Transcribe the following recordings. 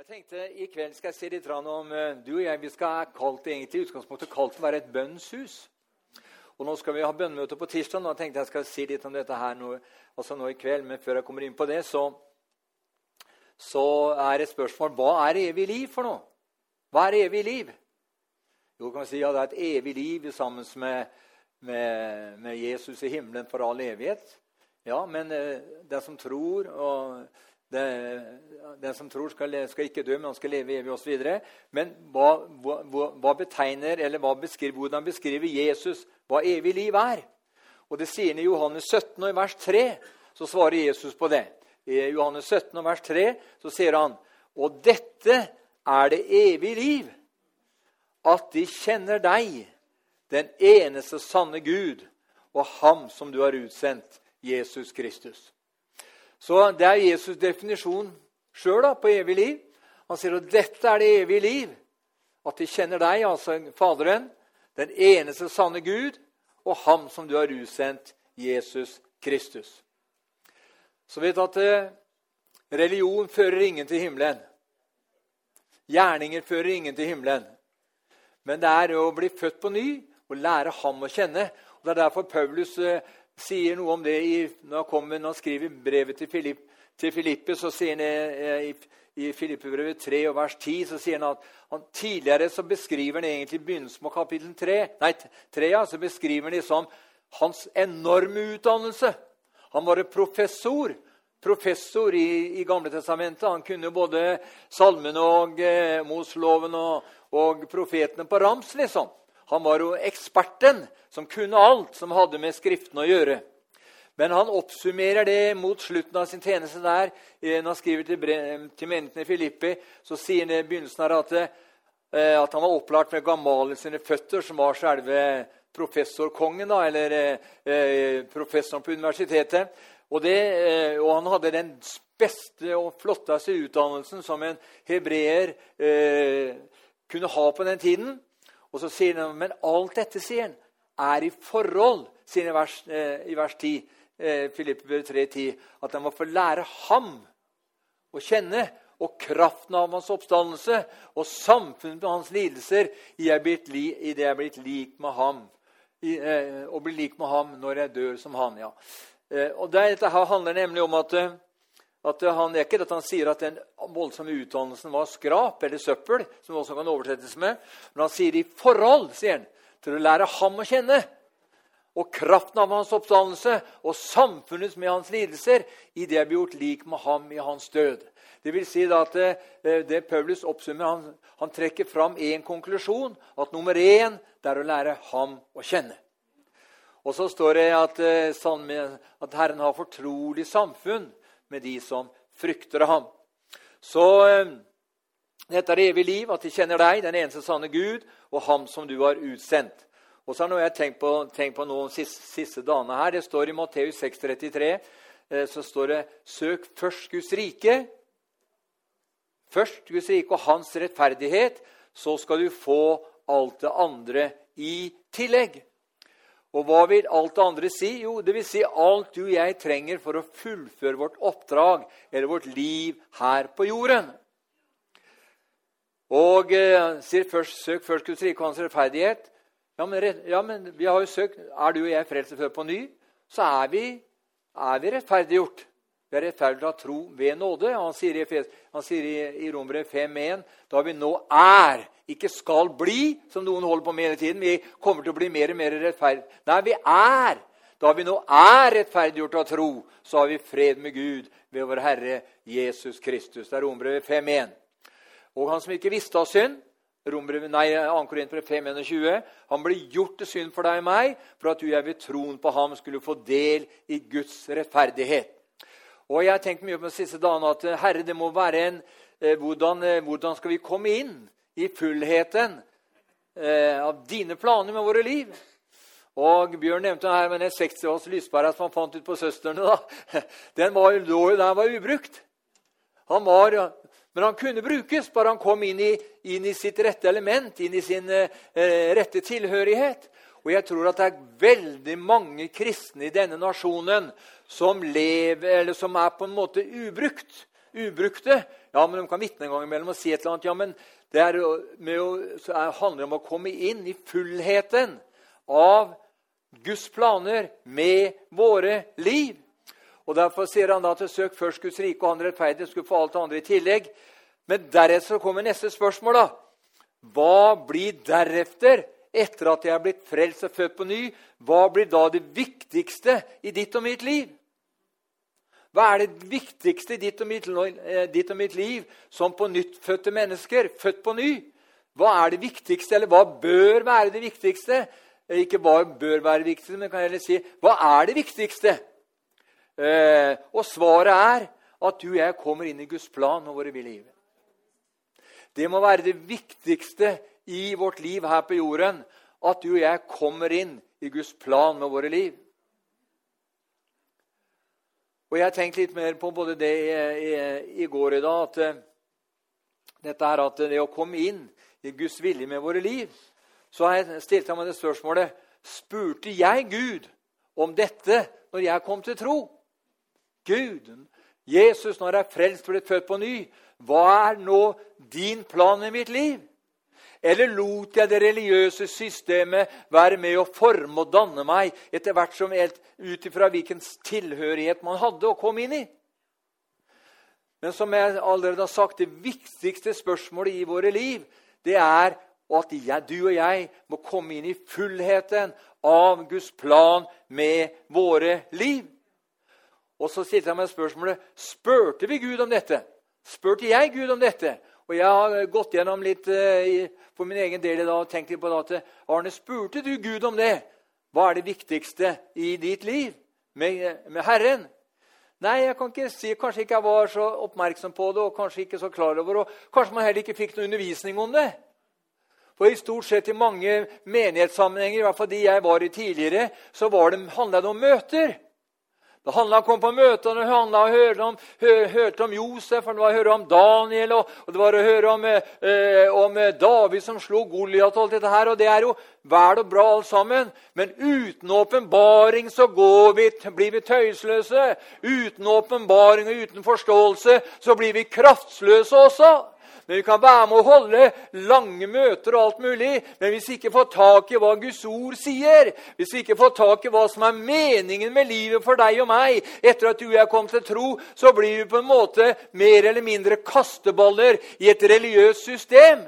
Jeg tenkte I kveld skal jeg si litt om eh, du og jeg vi skal kalt det egentlig utgangspunktet kalt å være et bønnshus. Og Nå skal vi ha bønnemøte på tirsdag. jeg tenkte jeg skal si litt om dette her nå, altså nå i kveld. Men før jeg kommer inn på det, så, så er et spørsmål hva er evig liv for noe? Hva er evig liv? Jo, kan vi si ja, det er et evig liv sammen med, med, med Jesus i himmelen for all evighet. Ja, men eh, den som tror og den som tror, skal, skal, ikke dø, men han skal leve evig osv. Men hva, hva, hva, betegner, eller hva beskriver, hvordan beskriver Jesus hva evig liv er? Og Det sier han i Johannes 17 og i vers 3. Så svarer Jesus på det. I Johannes 17 og vers 3 så sier han Og dette er det evige liv, at de kjenner deg, den eneste sanne Gud, og Ham som du har utsendt, Jesus Kristus. Så det er Jesus' definisjon sjøl på evig liv. Han sier at dette er det evige liv. At de kjenner deg, altså Faderen, den eneste sanne Gud, og Ham som du har utsendt, Jesus Kristus. Så vet du at eh, religion fører ingen til himmelen. Gjerninger fører ingen til himmelen. Men det er å bli født på ny og lære Ham å kjenne. Og Det er derfor Paulus eh, sier noe om det i, når, han kommer, når han skriver brevet til, Filipp, til Filippe. så sier han eh, i, i Filippebrevet 3 og vers 10 så sier han at han, tidligere så beskriver han egentlig begynnelsen på kapittel 3, nei, 3 ja, så beskriver han liksom hans enorme utdannelse. Han var en professor professor i, i Gamle testamentet. Han kunne både salmene og eh, Mosloven og, og profetene på rams. liksom. Han var jo eksperten som kunne alt som hadde med Skriften å gjøre. Men han oppsummerer det mot slutten av sin tjeneste der. Eh, når han skriver til, til menigheten i Filippi, så sier han i begynnelsen her at, eh, at han var opplært med Gamale sine føtter, som var selve professorkongen, da, eller eh, professoren på universitetet. Og, det, eh, og, han hadde den beste og flotteste utdannelsen som en hebreer eh, kunne ha på den tiden. Og så sier han, Men alt dette sier han, er i forhold, sier han i vers, eh, i vers 10, eh, Filippe 3,10, at han må få lære ham å kjenne, og kraften av hans oppstandelse og samfunnet med hans lidelser i det jeg er blitt lik med ham. I, eh, og bli lik med ham når jeg dør som han. ja. Eh, og Dette handler nemlig om at eh, at han, er ikke at han sier at den voldsomme utdannelsen var skrap eller søppel, som også kan oversettes med, men han sier i forhold sier han, til å lære ham å kjenne. Og kraften av hans oppdannelse og samfunnets med hans lidelser i det blir gjort lik med ham i hans død. Det vil si at det, eh, det Paulus oppsummer, han, han trekker fram én konklusjon. At nummer én er å lære ham å kjenne. Og så står det at, eh, at Herren har fortrolig samfunn med de som frykter ham. Så eh, dette er evig liv, at de kjenner deg, den eneste sanne Gud, og ham som du har utsendt. Og så har jeg tenkt på, tenkt på noen siste, siste dagene her. Det står i Matteus 6,33 eh, så står det Søk først Guds rike. Først Guds rike og hans rettferdighet, så skal du få alt det andre i tillegg. Og hva vil alt det andre si? Jo, det vil si alt du og jeg trenger for å fullføre vårt oppdrag eller vårt liv her på jorden. Og eh, sier først, søk først Guds rike og hans rettferdighet. Ja men, ja, men, vi har jo søkt Er du og jeg frelst før på ny, så er vi, er vi rettferdiggjort. Vi er rettferdige av tro ved nåde. Han sier i, han i, i Romere 5.1 da vi nå er, ikke skal bli, som noen holder på med hele tiden. Vi kommer til å bli mer og mer rettferdige. Nei, vi er. Da vi nå er rettferdiggjort av tro, så har vi fred med Gud ved vår Herre Jesus Kristus. Det er Rombrevet 5.1. Og han som ikke visste av synd, nei, 2. Korinterbrev 5.21, han ble gjort til synd for deg og meg, for at du jeg ved troen på ham skulle få del i Guds rettferdighet. Og Jeg har tenkt mye på de siste dagene at Herre, det må være en eh, hvordan, eh, hvordan, skal vi komme inn i fullheten eh, av dine planer med våre liv? Og Bjørn nevnte her med den 60 års lyspæra som han fant ut på søstrene. da. Den var, lå jo der var ubrukt. Han var, men han kunne brukes, bare han kom inn i, inn i sitt rette element, inn i sin eh, rette tilhørighet. Og jeg tror at det er veldig mange kristne i denne nasjonen som, lever, eller som er på en måte ubrukt. ubrukte. Ja, men De kan vitne en gang imellom og si et eller annet. Ja, men det er å, er, handler om å komme inn i fullheten av Guds planer med våre liv. Og Derfor sier han da til søk først Guds rike og han rettferdige skulle få alt det andre i tillegg. Men deretter kommer neste spørsmål. da. Hva blir deretter, etter at jeg er blitt frelst og født på ny? Hva blir da det viktigste i ditt og mitt liv? Hva er det viktigste i ditt og mitt, eh, liv som på nyttfødte mennesker, født på ny? Hva er det viktigste, eller hva bør være det viktigste? Ikke hva bør være det viktigste, men kan jeg heller si hva er det viktigste? Eh, og svaret er at du og jeg kommer inn i Guds plan og våre liv. Det må være det viktigste i vårt liv her på jorden, at du og jeg kommer inn i Guds plan med våre liv. Og Jeg har tenkt litt mer på både det i, i, i går i dag, at uh, dette er at det å komme inn i Guds vilje med våre liv Så har jeg stilt meg det spørsmålet Spurte jeg Gud om dette når jeg kom til tro? Gud, Jesus, når jeg er frelst blitt født på ny, hva er nå din plan med mitt liv? Eller lot jeg det religiøse systemet være med å forme og danne meg etter hvert som ut ifra hvilken tilhørighet man hadde å komme inn i? Men som jeg allerede har sagt, det viktigste spørsmålet i våre liv det er at jeg, du og jeg må komme inn i fullheten av Guds plan med våre liv. Og så stilte jeg meg spørsmålet spurte vi Gud om dette. Spurte jeg Gud om dette? Og Jeg har gått gjennom litt uh, for min egen del i dag og tenkt litt på det at Arne, spurte du Gud om det? Hva er det viktigste i ditt liv med, med Herren? Nei, jeg kan ikke si, kanskje ikke jeg var så oppmerksom på det, og kanskje ikke så klar over det. Kanskje man heller ikke fikk noe undervisning om det. For i stort sett i mange menighetssammenhenger, i hvert fall de jeg var i tidligere, så handla det om møter. Det handla om å komme på møtene, det handla om å høre om, hørte om Josef, og det var å høre om Daniel, og, og det var å høre om, eh, om David som slo Goliat og alt dette her. Og det er jo vel og bra alt sammen, men uten åpenbaring så vi, blir vi tøysløse. Uten åpenbaring og uten forståelse så blir vi kraftsløse også. Men vi kan være med å holde lange møter og alt mulig. Men hvis vi ikke får tak i hva Guds ord sier, hvis vi ikke får tak i hva som er meningen med livet for deg og meg etter at du og jeg kom til tro, så blir vi på en måte mer eller mindre kasteballer i et religiøst system.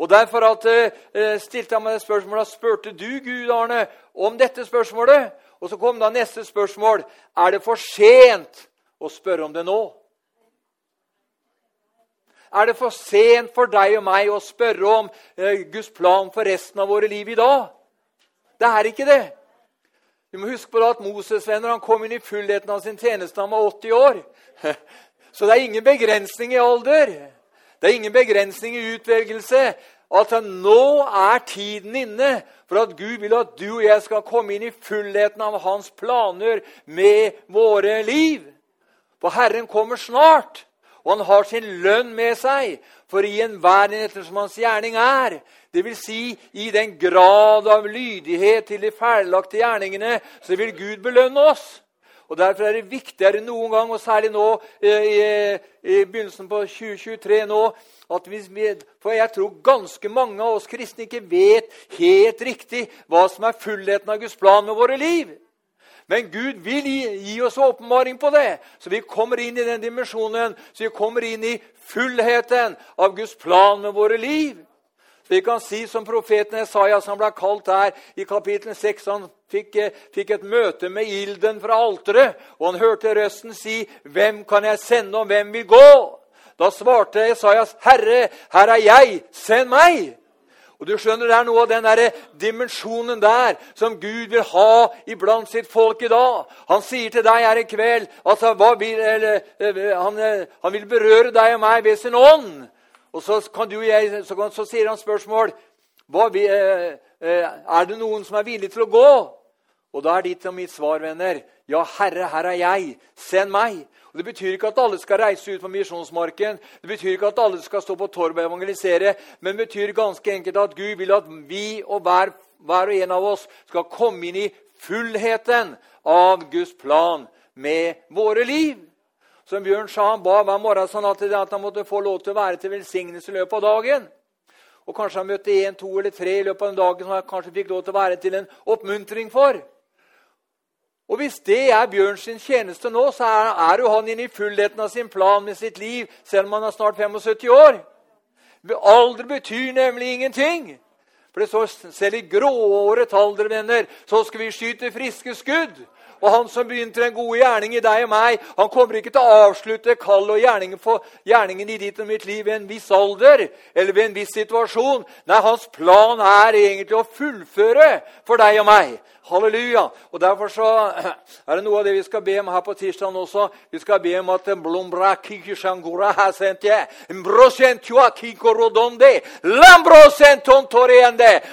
Og Derfor at, eh, stilte jeg meg det spørsmålet, spurte du Gud, Arne, om dette spørsmålet? Og så kom da neste spørsmål. Er det for sent å spørre om det nå? Er det for sent for deg og meg å spørre om eh, Guds plan for resten av våre liv i dag? Det er ikke det. Vi må huske på at Moses venner, han kom inn i fullheten av sin tjeneste han var 80 år. Så det er ingen begrensning i alder. Det er ingen begrensning i utvelgelse. At nå er tiden inne for at Gud vil at du og jeg skal komme inn i fullheten av hans planer med våre liv. For Herren kommer snart og han har sin lønn med seg, for å gi enhver etter som hans gjerning er. Det vil si, i den grad av lydighet til de ferdiglagte gjerningene, så vil Gud belønne oss. Og Derfor er det viktigere noen gang, og særlig nå eh, i, i begynnelsen på 2023 nå, at vi, For jeg tror ganske mange av oss kristne ikke vet helt riktig hva som er fullheten av Guds plan med våre liv. Men Gud vil gi, gi oss åpenbaring på det, så vi kommer inn i den dimensjonen, så vi kommer inn i fullheten av Guds plan med våre liv. Så vi kan si som profeten Esaias, han ble kalt her i kapittel 6 Han fikk, fikk, et møte med ilden fra alteret, og han hørte røsten si, 'Hvem kan jeg sende, og hvem vil gå?' Da svarte Esaias, 'Herre, her er jeg, send meg.' Og du skjønner, Det er noe av den der dimensjonen der som Gud vil ha iblant sitt folk i dag. Han sier til deg her i kveld altså, vil, eller, eh, han, eh, han, vil berøre deg og meg ved sin ånd. Og så, kan du, jeg, så, så sier han spørsmål vil, eh, Er det noen som er villig til å gå? Og da er ditt og mitt svar, venner, ja, Herre, her er jeg. Send meg. Og Det betyr ikke at alle skal reise ut på misjonsmarken, det betyr ikke at alle skal stå på torvet og evangelisere, men det betyr ganske enkelt at Gud vil at vi og hver, hver og en av oss skal komme inn i fullheten av Guds plan med våre liv. Som Bjørn sa, han ba hver morgen sånn at, han måtte få lov til å være til velsignelse i løpet av dagen. Og kanskje han møtte én, to eller tre i løpet av den dagen som han kanskje fikk lov til å være til en oppmuntring for. Og Hvis det er Bjørns tjeneste nå, så er, er jo han inne i fullheten av sin plan med sitt liv, selv om han er snart 75 år. Alder betyr nemlig ingenting. For det står selv i grååret alder, venner, så skal vi skyte friske skudd. Og han som begynte den gode gjerning i deg og meg, han kommer ikke til å avslutte kallet og gjerningen, for, gjerningen i ditt og mitt liv ved en viss alder eller ved en viss situasjon. Nei, hans plan er egentlig å fullføre for deg og meg. Halleluja. Og Derfor så er det noe av det vi skal be om her på tirsdag også. Vi skal be om at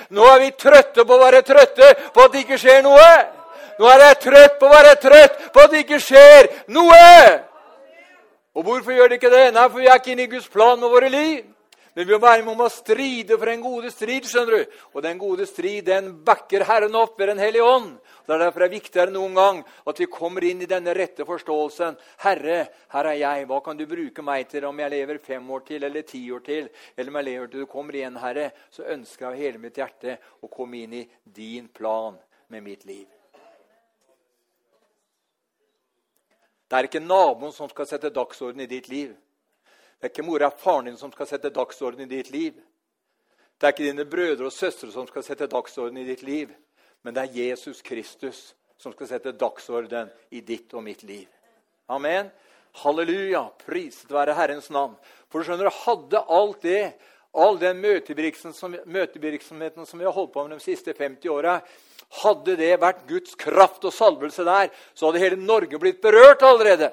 Nå er vi trøtte på å være trøtte på at det ikke skjer noe. Nå er jeg trøtt på å være trøtt på at det ikke skjer noe! Og hvorfor gjør det ikke det? Nei, for vi er ikke inne i Guds plan med våre liv. Men vi må være med om å stride for en gode strid. skjønner du. Og den gode strid den backer Herren opp ved Den hellige ånd. Det er derfor det er viktigere enn noen gang at vi kommer inn i denne rette forståelsen. Herre, her er jeg. Hva kan du bruke meg til om jeg lever fem år til eller ti år til? Eller om jeg lever til du kommer igjen, Herre, så ønsker jeg av hele mitt hjerte å komme inn i din plan med mitt liv. Det er ikke naboen som skal sette dagsorden i ditt liv. Det er ikke mora og faren din som skal sette dagsorden i ditt liv. Det er ikke dine brødre og søstre som skal sette dagsorden i ditt liv. Men det er Jesus Kristus som skal sette dagsorden i ditt og mitt liv. Amen. Halleluja. Priset være Herrens navn. For du skjønner, hadde alt det, all den møtevirksomheten som vi har holdt på med de siste 50 åra, hadde det vært Guds kraft og salvelse der, så hadde hele Norge blitt berørt allerede.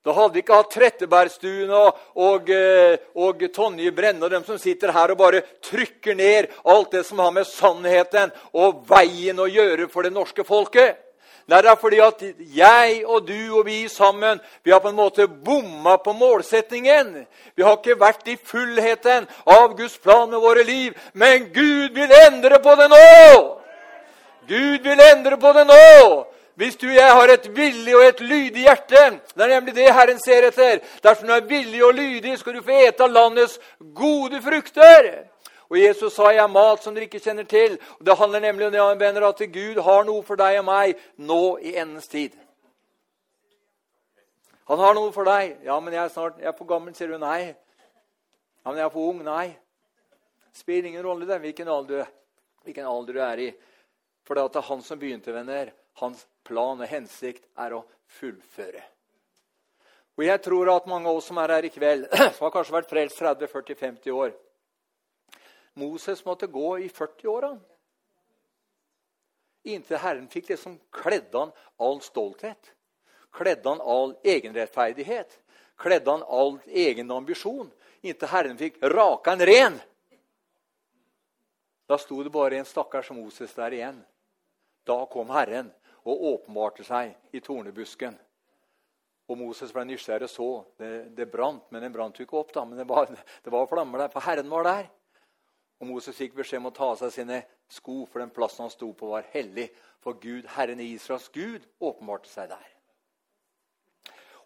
Da hadde vi ikke hatt Trettebergstuen og, og, eh, og, Tonje Brenne og dem som sitter her og bare trykker ned alt det som har med sannheten og veien å gjøre for det norske folket. Nei, det er fordi at jeg og du og vi sammen vi har på en måte bomma på målsetningen. Vi har ikke vært i fullheten av Guds plan med våre liv. Men Gud vil endre på det nå! Gud vil endre på det nå! Hvis du og jeg har et villig og et lydig hjerte Det er nemlig det Herren ser etter. Dersom du er villig og lydig, skal du få ete av landets gode frukter. Og Jesus sa, 'Jeg er mat som dere ikke kjenner til'. Og Det handler nemlig om det, venner, at Gud har noe for deg og meg nå i endens tid. Han har noe for deg. 'Ja, men jeg er snart jeg er for gammel', sier du. Nei. 'Ja, men jeg er for ung'. Nei. Spiller ingen rolle det, hvilken alder, hvilken alder du er i. For det er han som begynte, venner. Hans plan og hensikt er å fullføre. Og Jeg tror at mange av oss som er her i kveld, som har kanskje vært frelst 30-40-50 år Moses måtte gå i 40 år han. inntil Herren fikk liksom kledde han all stolthet. Kledde han all egenrettferdighet. Kledde han all egen ambisjon. Inntil Herren fikk raka han ren. Da sto det bare en stakkars Moses der igjen. Da kom Herren og åpenbarte seg i tornebusken. Og Moses ble nysgjerrig og så. Det, det brant, men den brant jo ikke opp. da, men det var, det var flammer der, for Herren var der. Og Moses fikk beskjed om å ta av seg sine sko, for den plassen han sto på, var hellig. For Gud, Herren Israels Gud, åpenbarte seg der.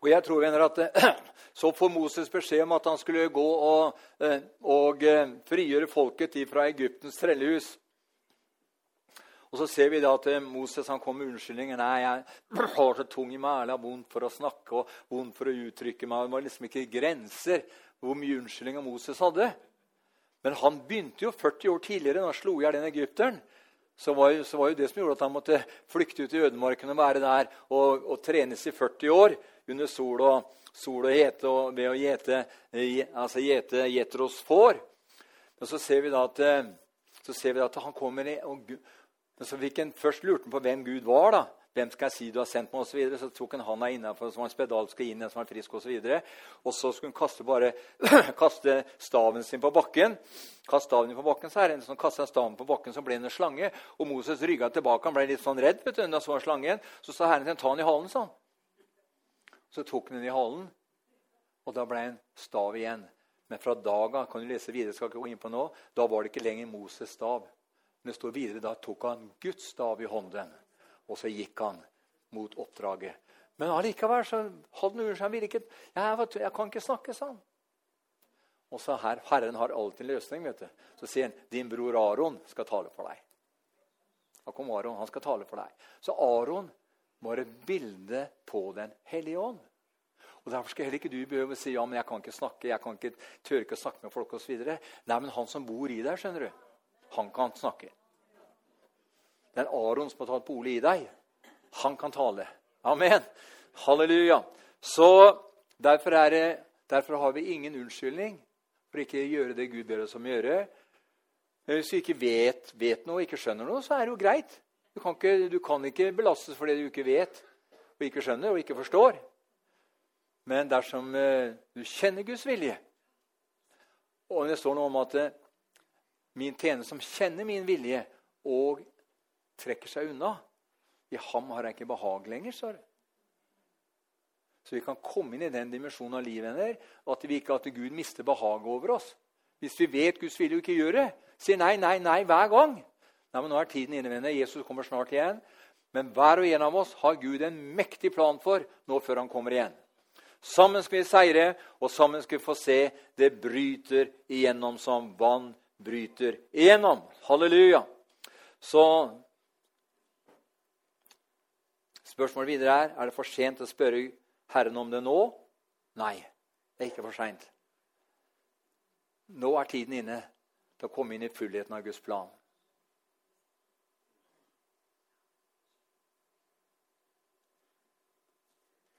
Og jeg tror venner, at Så får Moses beskjed om at han skulle gå og, eh, og eh, frigjøre folket fra Egyptens trellehus. Og Så ser vi da at Moses han kom med unnskyldninger. 'Nei, jeg har så tung i meg, jeg har vondt for å snakke og vondt for å uttrykke meg.' Det var liksom ikke grenser hvor mye unnskyldninger Moses hadde. Men han begynte jo 40 år tidligere, da han slo i hjel den egypteren. Så var, så var jo det som gjorde at han måtte flykte ut i ødemarken og være der og, og trenes i 40 år under sol og, sol og hete og ved å gjete altså gjete gjetros får. Men så ser vi da at, så ser vi at han kommer i, og så fikk han først lurt på hvem Gud var. da. Hvem skal jeg si du har sendt meg? Og så, så tok han handa innafor som var spedalsk og inn en som var frisk osv. Og, så og så skulle han kaste, bare, kaste staven sin på bakken. Kast staven på bakken, så er det en som kastet staven på bakken, så ble en slange. Og Moses rygga tilbake. Han ble litt sånn redd. vet du, da så slangen. Så sa Herren til ham ta den i halen. sånn. Så tok han den i halen, og da ble han stav igjen. Men fra dag kan du lese videre, skal ikke gå inn på nå, da var det ikke lenger Moses' stav. Men det står videre da tok han Guds stav i hånden, og så gikk han mot oppdraget. Men allikevel så hadde ord seg. virket. jeg, jeg kan ikke snakke sa han. Og så her, Herren har alltid en løsning. vet du. Så sier han din bror Aron skal tale for deg. Da kom Aron, han skal tale for deg. Så Aron var et bilde på Den hellige ånd. Og Derfor skal heller ikke du behøve å si ja, men jeg kan ikke snakke, jeg kan ikke tør ikke å snakke med folk osv. Nei, men han som bor i deg, skjønner du, han kan snakke. Det er Aron som har tatt bolig i deg. Han kan tale. Amen. Halleluja. Så derfor, det, derfor har vi ingen unnskyldning for ikke å gjøre det Gud ber oss om å gjøre. Hvis vi ikke vet, vet noe ikke skjønner noe, så er det jo greit. Du kan, ikke, du kan ikke belastes for det du ikke vet og ikke skjønner og ikke forstår. Men dersom eh, du kjenner Guds vilje Og det står noe om at eh, min tjener som kjenner min vilje og trekker seg unna I ham har jeg ikke behag lenger, står det. Så vi kan komme inn i den dimensjonen av livet der, at vi ikke at Gud mister behaget over oss. Hvis vi vet Guds vilje og ikke gjør det, sier nei, nei, nei hver gang. Nei, men Nå er tiden inne. Jesus kommer snart igjen. Men hver og en av oss har Gud en mektig plan for nå før han kommer igjen. Sammen skal vi seire, og sammen skal vi få se det bryter igjennom som vann bryter igjennom. Halleluja. Så spørsmålet videre er er det for sent å spørre Herren om det nå? Nei, det er ikke for seint. Nå er tiden inne til å komme inn i fullheten av Guds plan.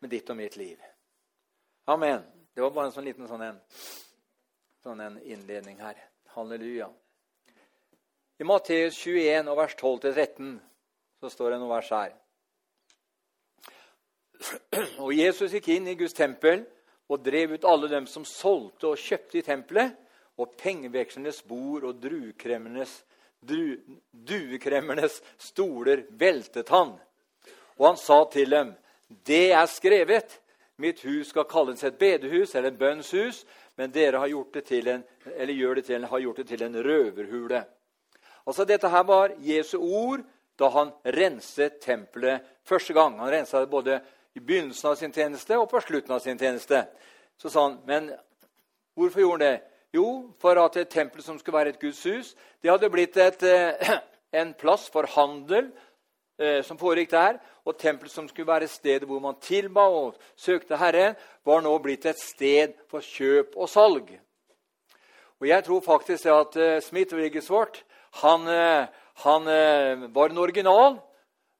Med ditt og mitt liv. Amen. Det var bare en sånn liten sånn en, sånn en innledning her. Halleluja. I Matteus 21, vers 12-13, så står det noe vers her. Og Jesus gikk inn i Guds tempel og drev ut alle dem som solgte og kjøpte i tempelet, og pengevekslernes bord og druekremmernes, dru, duekremmernes stoler veltet han. Og han sa til dem, det er skrevet, mitt hus skal kalles et bedehus eller et bønnshus, men dere har gjort det til en, gjør det til, har gjort det til en røverhule. Altså Dette her var Jesu ord da han renset tempelet første gang. Han rensa det både i begynnelsen av sin tjeneste og på slutten av sin tjeneste. Så sa han, men hvorfor gjorde han det? Jo, for at et tempel som skulle være et Guds hus, det hadde blitt et, eh, en plass for handel eh, som foregikk der. Og tempelet som skulle være stedet hvor man tilba og søkte Herren, var nå blitt et sted for kjøp og salg. Og Jeg tror faktisk at uh, Smith Wigglesworth han, uh, han uh, var en original.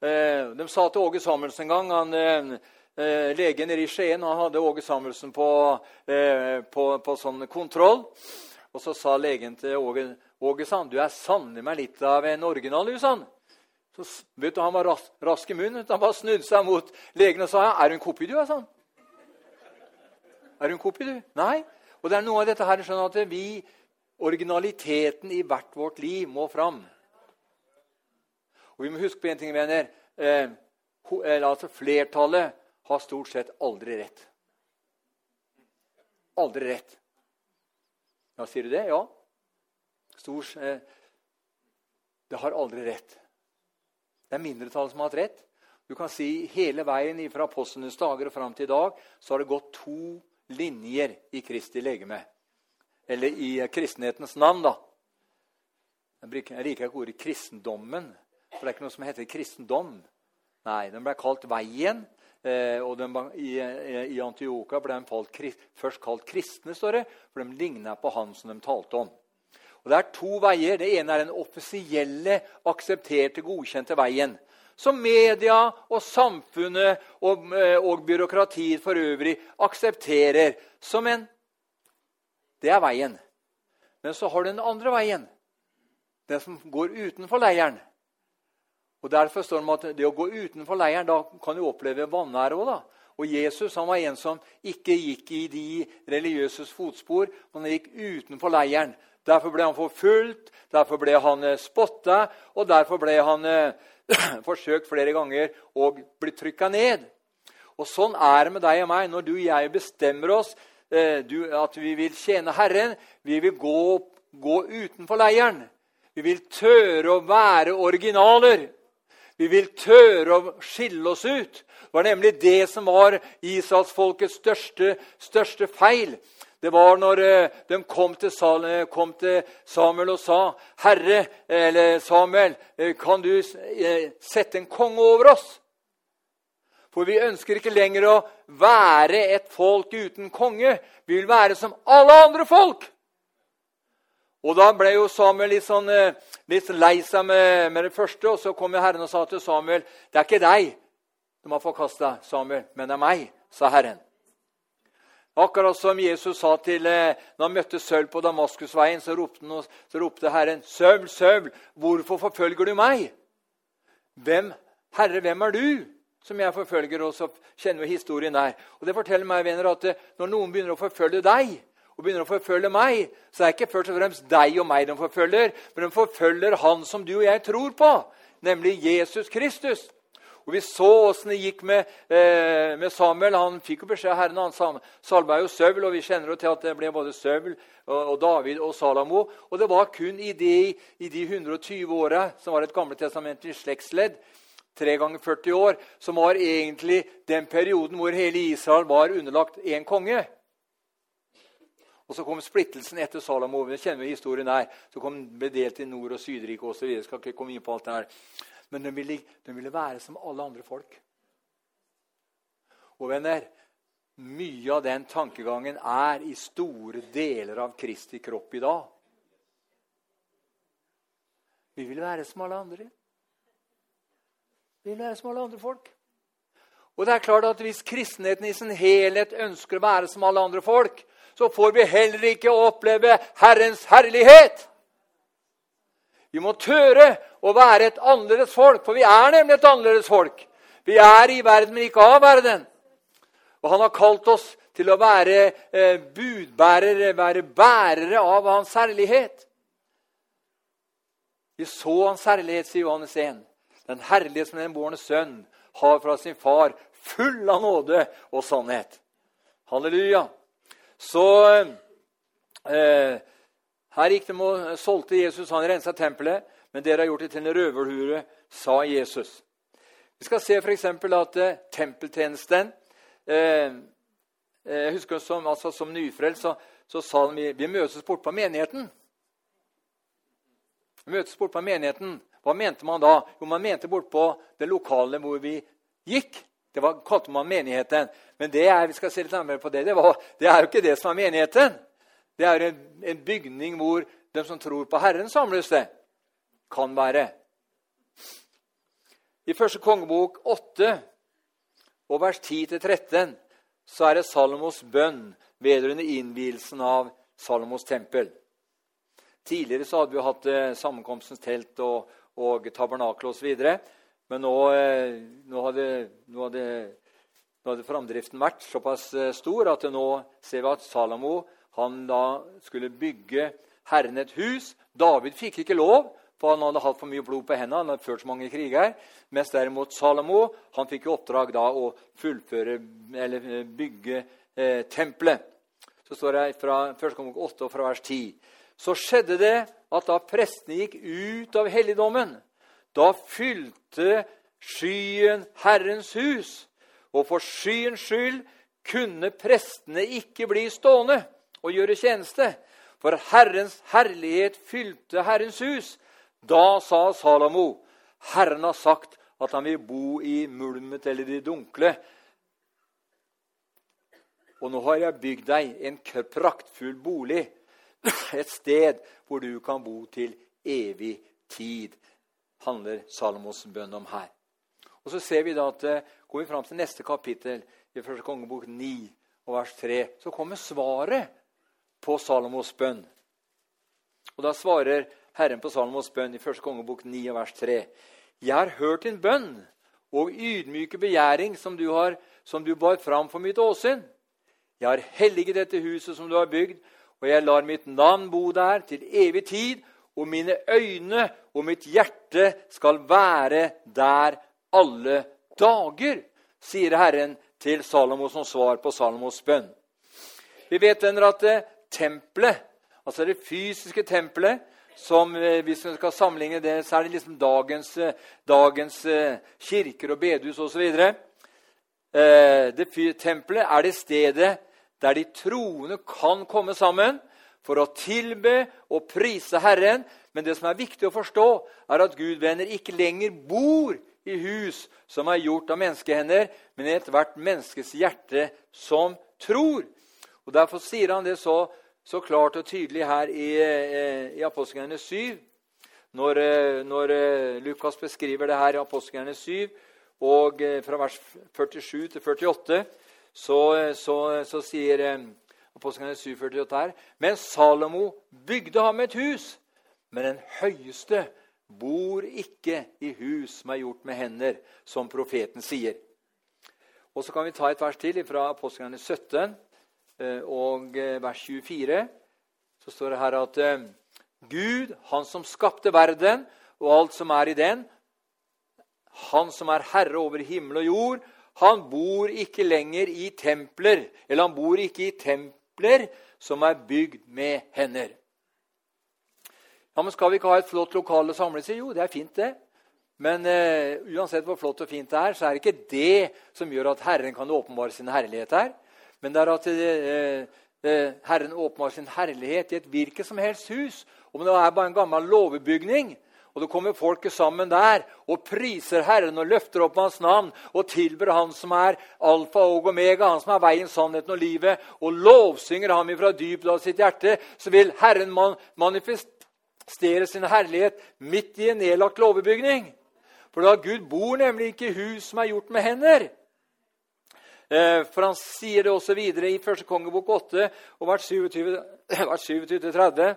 Eh, de sa til Åge Samuelsen en gang han, eh, eh, Legen i Skien han hadde Åge Samuelsen på, på, på, sånn kontroll. Og så sa legen til Åge Åge sa, du er sannelig meg litt av en original. Sa Så, vet du, Han var rask, rask i munnen. Han bare snudde seg mot legen og sa er du en kopi, du? han. Er du en kopi, du? Nei. Og det er noe av dette her, sånn at vi, Originaliteten i hvert vårt liv må fram. Og vi må huske på en ting, venner. Eh, altså Flertallet har stort sett aldri rett. Aldri rett. Ja, sier du det? Ja. Stort, eh, det har aldri rett. Det er mindretallet som har hatt rett. Du kan si Hele veien fra apostlenes dager og fram til i dag så har det gått to linjer i Kristi legeme. Eller i kristenhetens navn, da. Jeg liker ikke ordet kristendommen. For det er ikke noe som heter kristendom. Nei, den ble kalt Veien. Eh, og den, i, i, Antioka ble den først kalt kristne, står det, for de ligna på han som de talte om. Og Det er to veier. Det ene er den offisielle, aksepterte, godkjente veien. Som media og samfunnet og, eh, og byråkratiet for øvrig aksepterer som en Det er veien. Men så har du den andre veien. Den som går utenfor leiren. Og Derfor står det at det å gå utenfor leiren da kan du oppleve vanære òg. Og Jesus han var en som ikke gikk i de religiøses fotspor, men han gikk utenfor leiren. Derfor ble han forfulgt, derfor ble han eh, spotta, og derfor ble han eh, forsøkt flere ganger å bli trykka ned. Og Sånn er det med deg og meg når du og jeg bestemmer oss eh, du, at vi vil tjene Herren. Vi vil gå, gå utenfor leiren. Vi vil tørre å være originaler. Vi vil tørre å skille oss ut. Det var nemlig det som var israelsfolkets største, største feil. Det var når eh, de kom til, Samuel og sa, 'Herre, eller Samuel, eh, kan du eh, sette en konge over oss?' For vi ønsker ikke lenger å være et folk uten konge. Vi vil være som alle andre folk. Og Da ble jo Samuel litt, sånn, litt lei seg med, med, det første. Og så kom jo Herren og sa til Samuel, 'Det er ikke deg de har forkasta, Samuel, men det er meg', sa Herren. Akkurat som Jesus sa til eh, når han møtte Sølv på Damaskusveien, så ropte, han, så ropte Herren, 'Sølv, Sølv, hvorfor forfølger du meg?' Hvem, 'Herre, hvem er du?' som jeg forfølger, og så kjenner vi historien der. Og Det forteller meg venner, at eh, når noen begynner å forfølge deg, og begynner å forfølge meg, så er det ikke først og fremst deg og meg de forfølger, men de forfølger Han som du og jeg tror på, nemlig Jesus Kristus. Og Vi så åssen det gikk med, eh, med, Samuel. Han fikk jo beskjed av Herren. Han salva jo Søvl, og vi kjenner jo til at det ble både Søvl og, og David og Salamo. Og det var kun i de, i de 120 åra som var et gamletestamentlig slektsledd, tre ganger 40 år, som var egentlig den perioden hvor hele Israel var underlagt én konge. Og Så kom splittelsen etter Salamo. Vi kjenner historien her. Så kom den delt i Nord- og Sydriket osv. Skal ikke komme inn på alt det her. Men de ville, de ville være som alle andre folk. Og venner, mye av den tankegangen er i store deler av Kristi kropp i dag. Vi vil være som alle andre. Vi vil være som alle andre folk. Og det er klart at Hvis kristenheten i sin helhet ønsker å være som alle andre folk, så får vi heller ikke oppleve Herrens herlighet. Vi må tøre å være et annerledes folk, for vi er nemlig et annerledes folk. Vi er i verden, men ikke av verden. Og han har kalt oss til å være eh, budbærere, være bærere av hans herlighet. Vi så hans herlighet, sier Johannes 1. Den herlighet som den bårne sønn har fra sin far, full av nåde og sannhet. Halleluja. Så eh, her gikk de og solgte Jesus, han rensa tempelet, men dere har gjort det til en røverhure, sa Jesus. Vi skal se f.eks. at eh, tempeltjenesten eh, eh, Jeg husker som, altså, som nyfrelst så, så, sa de vi møtes bort på menigheten. Vi møtes bort på menigheten. Hva mente man da? Jo, Man mente bort på det lokale hvor vi gikk. Det var, kalte man menigheten. Men det er, vi skal se litt nærmere på det, det, var, det er jo ikke det som er menigheten. Det er en, bygning hvor de som tror på Herren, samles det. Kan være. I første kongebok 8 og vers 10-13 så er det Salomos bønn vedrørende innvielsen av Salomos tempel. Tidligere så hadde vi hatt eh, sammenkomstens telt og, og tabernakel osv. Men nå, eh, nå, hadde, nå, hadde, nå, hadde, framdriften vært såpass eh, stor at nå ser vi at Salomo han da skulle bygge Herren et hus. David fikk ikke lov, for han hadde hatt for mye blod på hendene. Han hadde ført så mange kriger. Mens derimot Salomo han fikk i oppdrag da å fullføre, eller eh, bygge eh, tempelet. Så står det fra 1. kong 8 og fra vers 10. Så skjedde det at da prestene gikk ut av helligdommen, da fylte skyen Herrens hus. Og for skyens skyld kunne prestene ikke bli stående og gjøre tjeneste. For Herrens herlighet fylte Herrens hus. Da sa Salomo, Herren har sagt at han vil bo i mulmet eller i dunkle. Og nå har jeg bygd deg en praktfull bolig, et sted hvor du kan bo til evig tid, handler Salomos bønn om her. Og Så ser vi da at eh, går vi fram til neste kapittel, i første kongebok 9 og vers 3, så kommer svaret på Salomos bønn. Og Da svarer Herren på Salomos bønn i 1. kongebok 9, vers 3. Jeg har hørt din bønn og ydmyke begjæring som du, har, som du bar fram for mitt åsyn. Jeg har helliget dette huset som du har bygd, og jeg lar mitt navn bo der til evig tid, og mine øyne og mitt hjerte skal være der alle dager, sier Herren til Salomo som svar på Salomos bønn. Vi vet venner, at tempelet, altså det fysiske tempelet, som eh, Hvis vi skal sammenligne det, så er det liksom dagens, eh, dagens eh, kirker og bedehus osv. Tempelet er det stedet der de troende kan komme sammen for å tilbe og prise Herren. Men det som er viktig å forstå, er at Gud venner ikke lenger bor i hus som er gjort av menneskehender, men i ethvert menneskes hjerte som tror. Og Derfor sier han det så, så klart og tydelig her i, eh, i Apostelgjerne 7. Når, eh, når, eh, Lukas beskriver det her i Apostelgjerne 7, og fra vers 47 til 48, så, så, så sier Apostelgjerne 7, 48 her Men Salomo bygde ham et hus, men den høyeste bor ikke i hus som er gjort med hender, som profeten sier. Og Så kan vi ta et vers til fra Apostelgjerne 17 eh, og eh, vers 24. Så står det her at eh, Gud, han som skapte verden og alt som er i den, han som er herre over himmel og jord, han bor ikke lenger i templer, eller han bor ikke i templer som er bygd med hender. Ja, men Skal vi ikke ha et flott lokale å samles i? Jo, det er fint, det. Men uh, uansett hvor flott og fint det er, så er det ikke det som gjør at Herren kan åpenbare sin herlighet her. Men det er at uh, uh, Herren åpenbarer sin herlighet i et hvilket som helst hus. Om det er bare en gammel låvebygning, og det kommer folket sammen der og priser Herren og løfter opp hans navn og tilber Han som er alfa og omega, Han som er veien, sannheten og livet, og lovsynger ham ifra dypet av sitt hjerte, så vil Herren man manifestere sin herlighet midt i en nedlagt låvebygning. For da Gud bor nemlig ikke i hus som er gjort med hender. Eh, for han sier det også videre i 1. kongebok 8, og vers 27-30,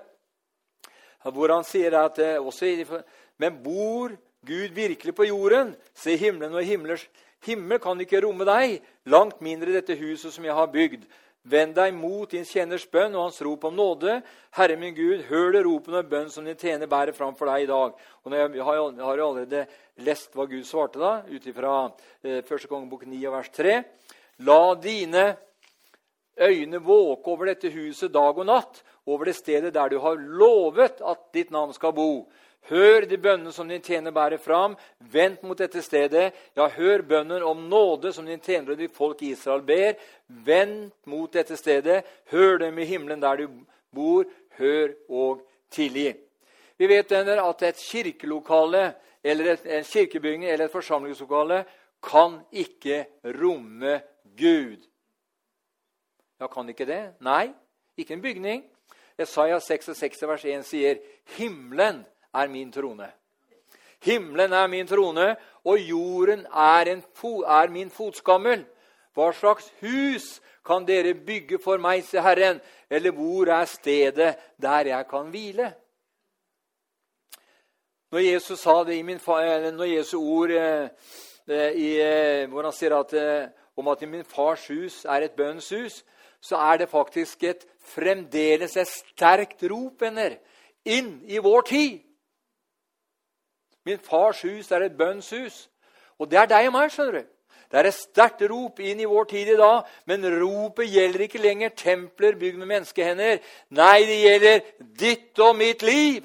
hvor han sier at eh, også, Men bor Gud virkelig på jorden? Se himmelen og himmelers himmel kan ikke romme deg, langt mindre dette huset som jeg har bygd. Vend deg mot din tjeners bønn og hans rop om nåde. Herre min Gud, hør det ropen og bønn som din tjener bærer fram for deg i dag. Og Jeg har jo allerede lest hva Gud svarte da, ut ifra eh, 1. kongebok 9 vers 3. La dine øyne våke over dette huset dag og natt, over det stedet der du har lovet at ditt navn skal bo. Hør de bønnene som din tjener bærer fram. Vent mot dette stedet. Ja, hør bønnen om nåde som din tjener og ditt folk i Israel ber. Vent mot dette stedet. Hør dem i himmelen der du bor. Hør og tilgi. Vi vet venner, at et kirkelokale eller et, en kirkebygning eller et forsamlingslokale kan ikke romme Gud. Ja, kan ikke det? Nei, ikke en bygning. Jesaja 66 vers 1 sier himmelen er min trone. Himmelen er min trone, og jorden er, fo er min fotskammel. Hva slags hus kan dere bygge for meg, sier Herren, eller hvor er stedet der jeg kan hvile? Når Jesus sa det i min når Jesu ord eh, eh, i, eh, hvor han sier at, eh, om at min fars hus er et bønns hus, så er det faktisk et fremdeles et sterkt rop, venner, inn i vår tid. Min fars hus er et bønnshus. Og det er deg og meg. skjønner du. Det er et sterkt rop inn i vår tid i dag, men ropet gjelder ikke lenger templer bygd med menneskehender. Nei, det gjelder ditt og mitt liv.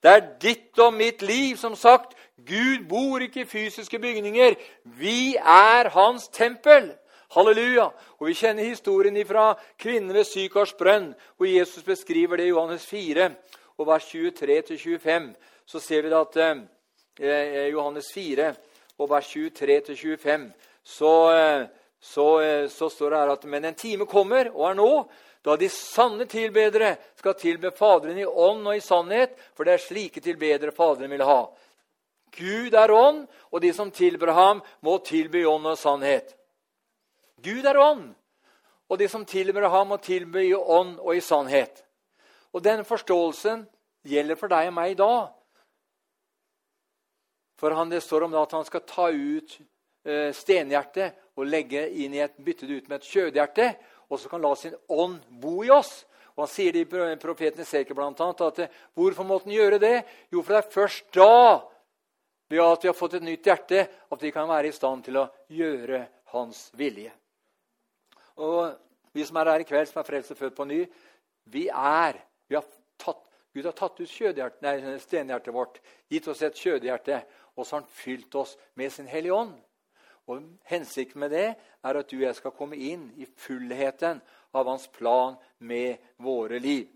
Det er ditt og mitt liv, som sagt. Gud bor ikke i fysiske bygninger. Vi er hans tempel. Halleluja! Og Vi kjenner historien fra kvinnen ved Sykars brønn, hvor Jesus beskriver det i Johannes 4, og vers 23-25 så ser vi at eh, eh Johannes 4 og vers 23-25 så, eh, så, eh, så, står det her at Men en time kommer, og er nå, da de sanne tilbedere skal tilbe Faderen i ånd og i sannhet, for det er slike tilbedere Faderen vil ha. Gud er ånd, og de som tilber ham, må tilby ånd og sannhet. Gud er ånd, og de som tilber ham, må tilby i ånd og i sannhet. Og den forståelsen gjelder for deg og meg i dag. For han, det står om at han skal ta ut eh, stenhjertet og legge inn i et, bytte det ut med et kjødhjerte, og så kan la sin ånd bo i oss. Og Han sier det i profeten Esekiel bl.a. at eh, hvorfor måtte han gjøre det? Jo, for det er først da, ved at vi har fått et nytt hjerte, at vi kan være i stand til å gjøre hans vilje. Og Vi som er her i kveld, som er frelst og født på ny, vi er vi har tatt, Gud har tatt ut nei, stenhjertet vårt, gitt oss et kjødehjerte, og så har han fylt oss med sin Hellige Ånd. Og Hensikten med det er at du og jeg skal komme inn i fullheten av hans plan med våre liv.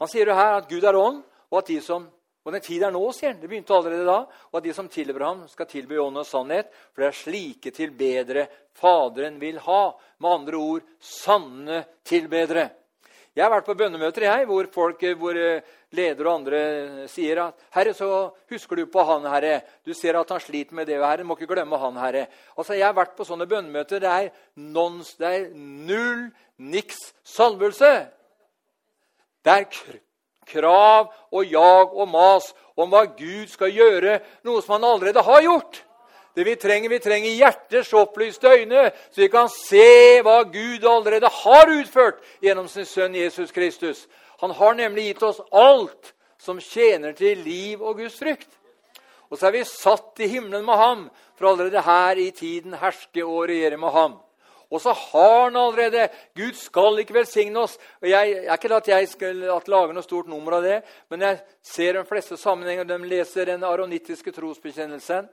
Han sier jo her at Gud er ånd, og at de som og den tid er nå, sier han. Det begynte allerede da. Og at de som tilber ham, skal tilby ånd og sannhet. For det er slike tilbedere Faderen vil ha. Med andre ord sanne tilbedere. Jeg har vært på bønnemøter jeg, hvor folk, hvor eh, ledere og andre sier at 'Herre, så husker du på han, Herre. Du ser at han sliter med det, Herre. Må ikke glemme han, Herre.' Altså, Jeg har vært på sånne bønnemøter. Det er, nons, det er null, niks salvelse. Det er krav og jag og mas om hva Gud skal gjøre, noe som han allerede har gjort. Det vi trenger, vi trenger hjertets opplyste øyne, så vi kan se hva Gud allerede har utført gjennom sin sønn Jesus Kristus. Han har nemlig gitt oss alt som tjener til liv og Guds frykt. Og så er vi satt i himmelen med ham, for allerede her i tiden herske og regjere med ham. Og så har han allerede Gud skal ikke velsigne oss. og jeg, er ikke at jeg skal lage noe stort nummer av det, men jeg ser de fleste sammenhenger. De leser den aronittiske trosbekjennelsen.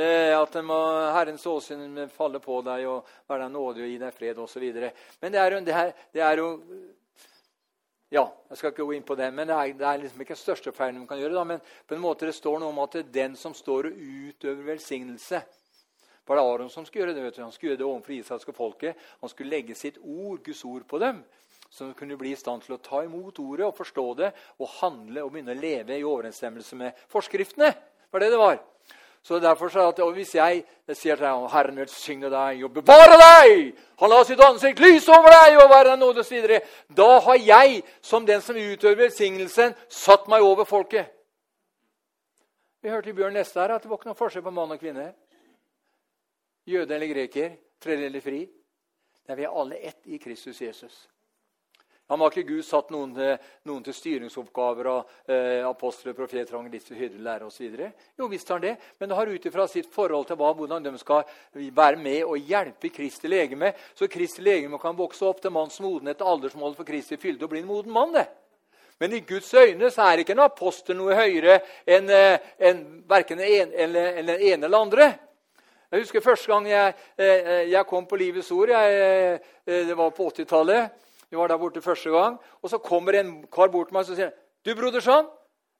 Eh, at må, Herrens åsyn falle på deg og være deg nådig og gi deg fred osv. Men det er, jo, det, er, det er, jo Ja, jeg skal ikke gå inn på det, men det er, det er liksom ikke den største feilen man kan gjøre. Da, men på en måte det står noe om at det er den som står og utøver velsignelse var det Aron som skulle gjøre det. vet du. Han skulle gjøre det overfor israelske folket. Han skulle legge sitt ord, Guds ord på dem, så de kunne bli i stand til å ta imot ordet og forstå det og handle og begynne å leve i overensstemmelse med forskriftene. Det var det det var. Så derfor så at, Hvis jeg sier til deg Herren velsigne deg og bevare deg, han lar sitt ansikt lyse over deg og være deg nåde osv., da har jeg, som den som utøver velsignelsen, satt meg over folket. Vi hørte i Bjørn Neste her at det var ikke noen forskjell på mann og kvinne. Jøde eller greker, trell eller fri. Nei, vi er alle ett i Kristus Jesus. Han har ikke Gud satt noen, noen til styringsoppgaver av eh, apostler, profeter, angelister, hyrder, lærere osv.? Jo visst har han det, men det har ut ifra sitt forhold til hva, hvordan de skal være med og hjelpe Kristi legeme, så Kristi legeme kan vokse opp til manns modenhet, aldersmålet for Kristi fylde og bli en moden mann. det. Men i Guds øyne så er ikke en apostel noe høyere enn en, en, verken den ene eller andre. Jeg husker første gang jeg, eh, jeg kom på Livets Ord. Jeg, eh, det var på 80-tallet. Vi var der borte første gang. Og så kommer en kar bort til meg og sier du, broderson,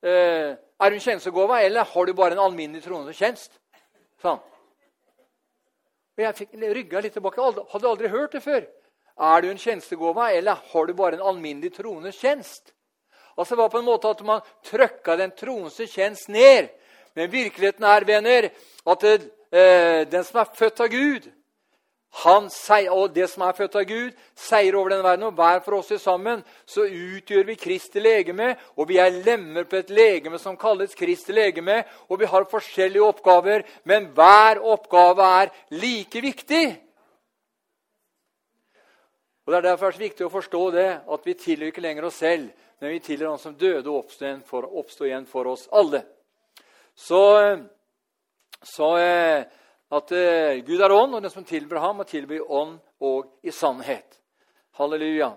eh, er du en tjenestegåva, eller har du bare en alminnelig troende tjenest? Sånn. Og Jeg fikk rygga litt tilbake. Hadde aldri hørt det før. Er du en tjenestegåva, eller har du bare en alminnelig troende tjenest? Altså Det var på en måte at man trøkka den troende tjenest ned. Men virkeligheten er, venner, at eh, den som er født av Gud, han, seier, og det som er født av Gud, seier over denne verden. Og hver for oss sammen så utgjør vi Kristi legeme, og vi er lemmer på et legeme som kalles Kristi legeme. Og vi har forskjellige oppgaver, men hver oppgave er like viktig. Og Det er derfor det er viktig å forstå det, at vi tilhører ikke lenger oss selv, men vi tilhører Han som døde og oppstod igjen for oss alle. Så, så eh, at uh, Gud er ånd, og den som tilber ham, må tilby ånd og i sannhet. Halleluja.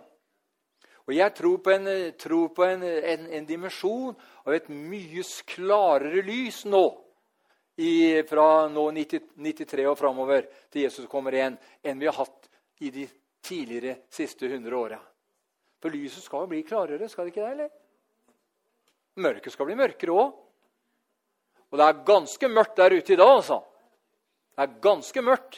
Og Jeg tror på en, tror på en, en, en dimensjon av et mye klarere lys nå, i, fra nå 90, 93 og framover til Jesus kommer igjen, enn vi har hatt i de tidligere siste 100 åra. For lyset skal jo bli klarere, skal det ikke det? eller? Mørket skal bli mørkere òg. Og det er ganske mørkt der ute i dag, altså. Det er ganske mørkt.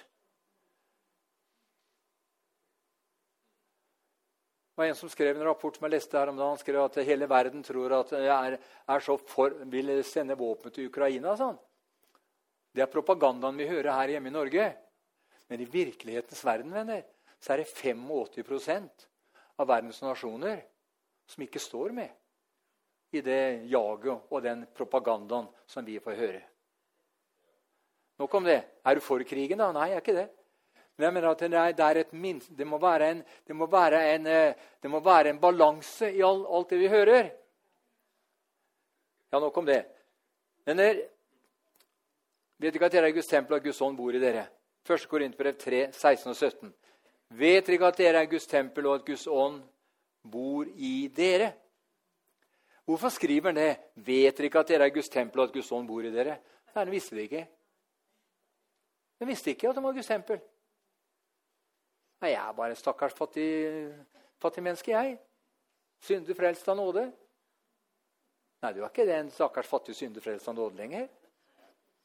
Det var En som skrev en rapport som jeg leste her om dagen, han skrev at hele verden tror at jeg for, vil sende våpen til Ukraina. Sånn. Det er propagandaen vi hører her hjemme i Norge. Men i virkelighetens verden venner, så er det 85% av verdens nasjoner som ikke står med i det jaget og den propagandaen som vi får høre. Nok om det. Er du for krigen, da? Nei, jeg er ikke det. Men jeg mener at det, er, det, minst, det må være en, en, eh, en balanse i all, alt det vi hører. Ja, nok om det. Men der, vet ikke at dere er Guds tempel, at Guds ånd bor i dere? 1. Korinterbrev 3, 16 og 17. Vet dere ikke at dere er Guds tempel, og at Guds ånd bor i dere? Hvorfor skriver han det? Vet dere ikke at dere er Guds tempel, og at Guds ånd bor i dere? Nei, han visste det ikke. Han visste ikke at han var Guds tempel. Nei, jeg er bare stakkars fattig, fattig menneske, jeg. Synder frelst av nåde. Nei, du er ikke det, en stakkars fattig synder frelst av nåde lenger.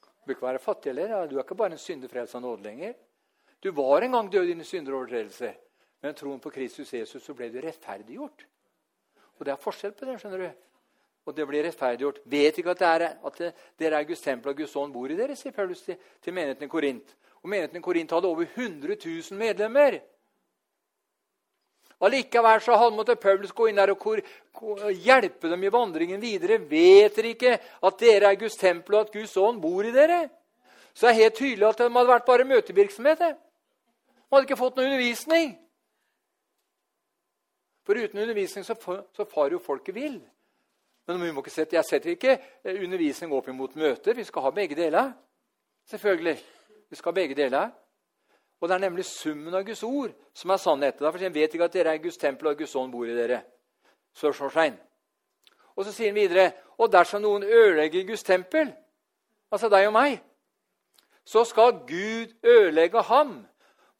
Du bør ikke være fattig heller. Du er ikke bare en synder frelst av nåde lenger. Du var en gang død i dine synderovertredelser, men troen på Kristus Jesus så ble du rettferdiggjort. Og det er forskjell på det. skjønner du og det blir rettferdiggjort. Vet ikke at, det er, at det, dere er Guds tempel og Guds ånd bor i dere, sier Paulus til, til menigheten i Korint. Og menigheten i Korint hadde over 100 000 medlemmer. Allikevel så måtte Paulus gå inn der og hjelpe dem i vandringen videre. Vet dere ikke at dere er Guds tempel, og at Guds ånd bor i dere? Så det er helt tydelig at de hadde vært bare møtevirksomhet. De hadde ikke fått noe undervisning. For uten undervisning så, så farer jo folket vill. Men vi må ikke sette, jeg setter ikke eh, undervisning opp imot møter. Vi skal ha begge deler. Selvfølgelig. Vi skal ha begge deler. Og det er nemlig summen av Guds ord som er sannheten. Derfor sier han vet ikke at dere er Guds tempel, og Guds ånd bor i dere. Spørsmålstegn. Og så sier han videre og dersom noen ødelegger Guds tempel, altså deg og meg, så skal Gud ødelegge ham.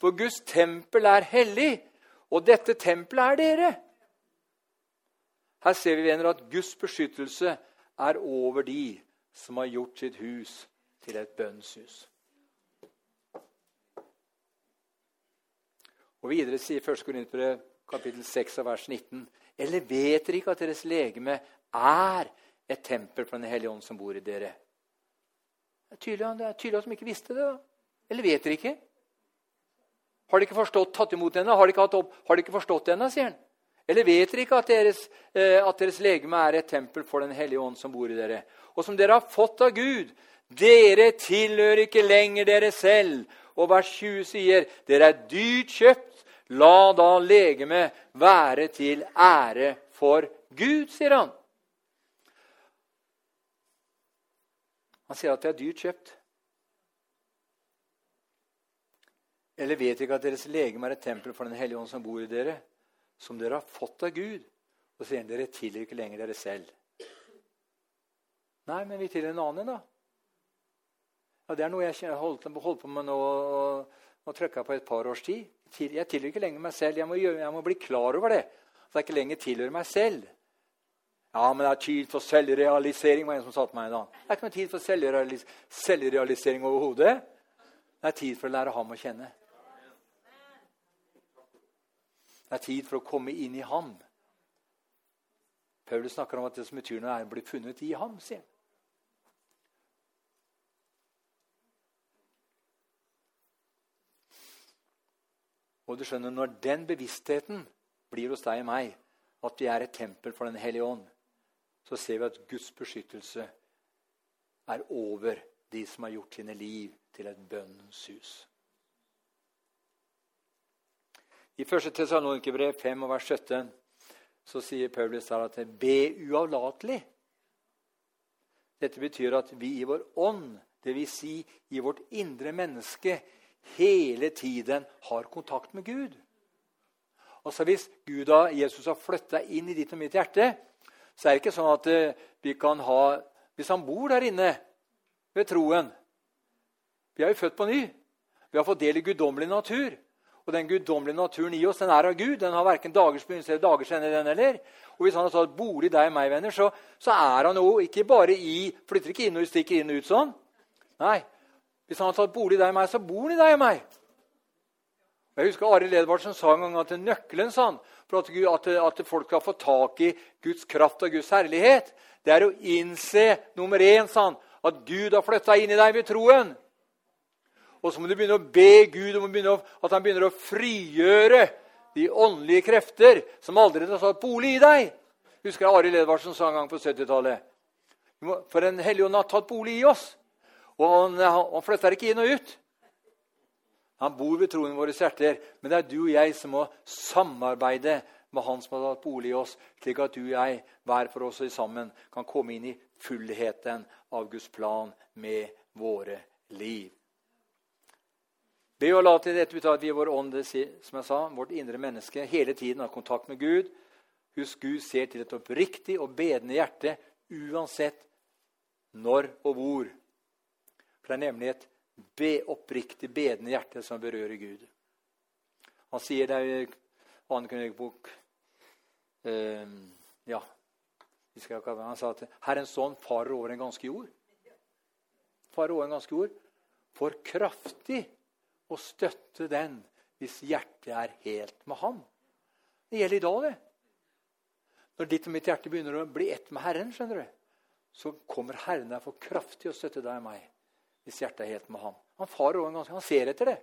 For Guds tempel er hellig, og dette tempelet er dere. Her ser vi venner, at Guds beskyttelse er over de som har gjort sitt hus til et bønnshus. Og Videre sier 1. Korinterbrev kapittel 6 vers 19.: Eller vet dere ikke at deres legeme er et tempel for Den hellige ånd som bor i dere? Det er tydelig, det er tydelig at de ikke visste det. da. Eller vet dere ikke? Har de ikke forstått, tatt imot henne? Har de ikke, opp, har de ikke forstått henne, sier. Eller vet dere ikke at deres, eh, at deres legeme er et tempel for Den hellige ånd som bor i dere? Og som dere har fått av Gud. Dere tilhører ikke lenger dere selv. Og vers 20 sier, dere er dyrt kjøpt. La da legemet være til ære for Gud, sier han. Han sier at det er dyrt kjøpt. Eller vet dere ikke at deres legeme er et tempel for Den hellige ånd som bor i dere? Som dere har fått av Gud. Og sier dere tilhører ikke lenger dere selv. Nei, men vi tilhører en annen, da. Ja, Det er noe jeg holdt, holdt på med nå og, trykka på et par års tid. Jeg tilhører ikke lenger meg selv. Jeg må, jeg må bli klar over det. At jeg ikke lenger tilhører meg selv. Ja, men det er tid for selvrealisering, var en som sa til meg dag. Det er ikke noe tid for selvrealis selvrealisering overhodet. Det er tid for å lære ham å kjenne. Det er tid for å komme inn i ham. Paulus snakker om at det som betyr noe, er å bli funnet i ham. sier han. Og du skjønner, Når den bevisstheten blir hos deg og meg, at vi er et tempel for Den hellige ånd, så ser vi at Guds beskyttelse er over de som har gjort sine liv til et bønnens hus. I 1. Tessalonikerbrev 5 vers 17 så sier Paulus der at be uavlatelig. Dette betyr at vi i vår ånd, dvs. Si i vårt indre menneske, hele tiden har kontakt med Gud. Altså Hvis Gud og Jesus har flytta inn i ditt og mitt hjerte, så er det ikke sånn at eh, vi kan ha Hvis han bor der inne ved troen Vi er jo født på ny. Vi har fått del i guddommelig natur. Og den guddommelige naturen i oss den er av Gud. Den har verken dagers begynnelse eller dagers ende. den heller. Og Hvis han har tatt bolig deg og meg, venner, så, så er han jo ikke bare i Flytter ikke inn og stikker inn og ut sånn. Nei. Hvis han har tatt bolig i deg og meg, så bor han i deg og meg. Jeg husker Arild Edvardsen sa en gang at nøkkelen sa for at, at, at, folk skal få tak i Guds kraft og Guds herlighet, det er å innse nummer én, sa at Gud har flytta inn i deg ved troen. Og så må du begynne å be Gud om at han begynner å frigjøre de åndelige krefter som allerede har satt bolig i deg. Husker jeg Arild Edvardsen sa en gang på 70-tallet. For en hellige ånd har tatt bolig i oss. Og han, han flytter ikke inn og ut. Han bor ved troen i våre hjerter. Men det er du og jeg som må samarbeide med Han som har tatt bolig i oss, slik at du og jeg hver for oss og sammen kan komme inn i fullheten av Guds plan med våre liv. Be og la til dette ut at vi i vår ånd, som jeg sa, vårt indre menneske, hele tiden har kontakt med Gud. Husk Gud ser til et oppriktig og bedende hjerte uansett når og hvor. For det er nemlig et be, oppriktig bedende hjerte som berører Gud. Han sier det i 2. krønikebok eh, Ja, han sa at Herrens sånn farer over en ganske jord. Farer over en ganske jord. For kraftig å støtte den hvis hjertet er helt med ham. Det gjelder i dag, det. Når ditt og mitt hjerte begynner å bli ett med Herren, skjønner du, så kommer Herren der for kraftig å støtte deg og meg hvis hjertet er helt med ham. Han farer over en ganske, han ser etter det.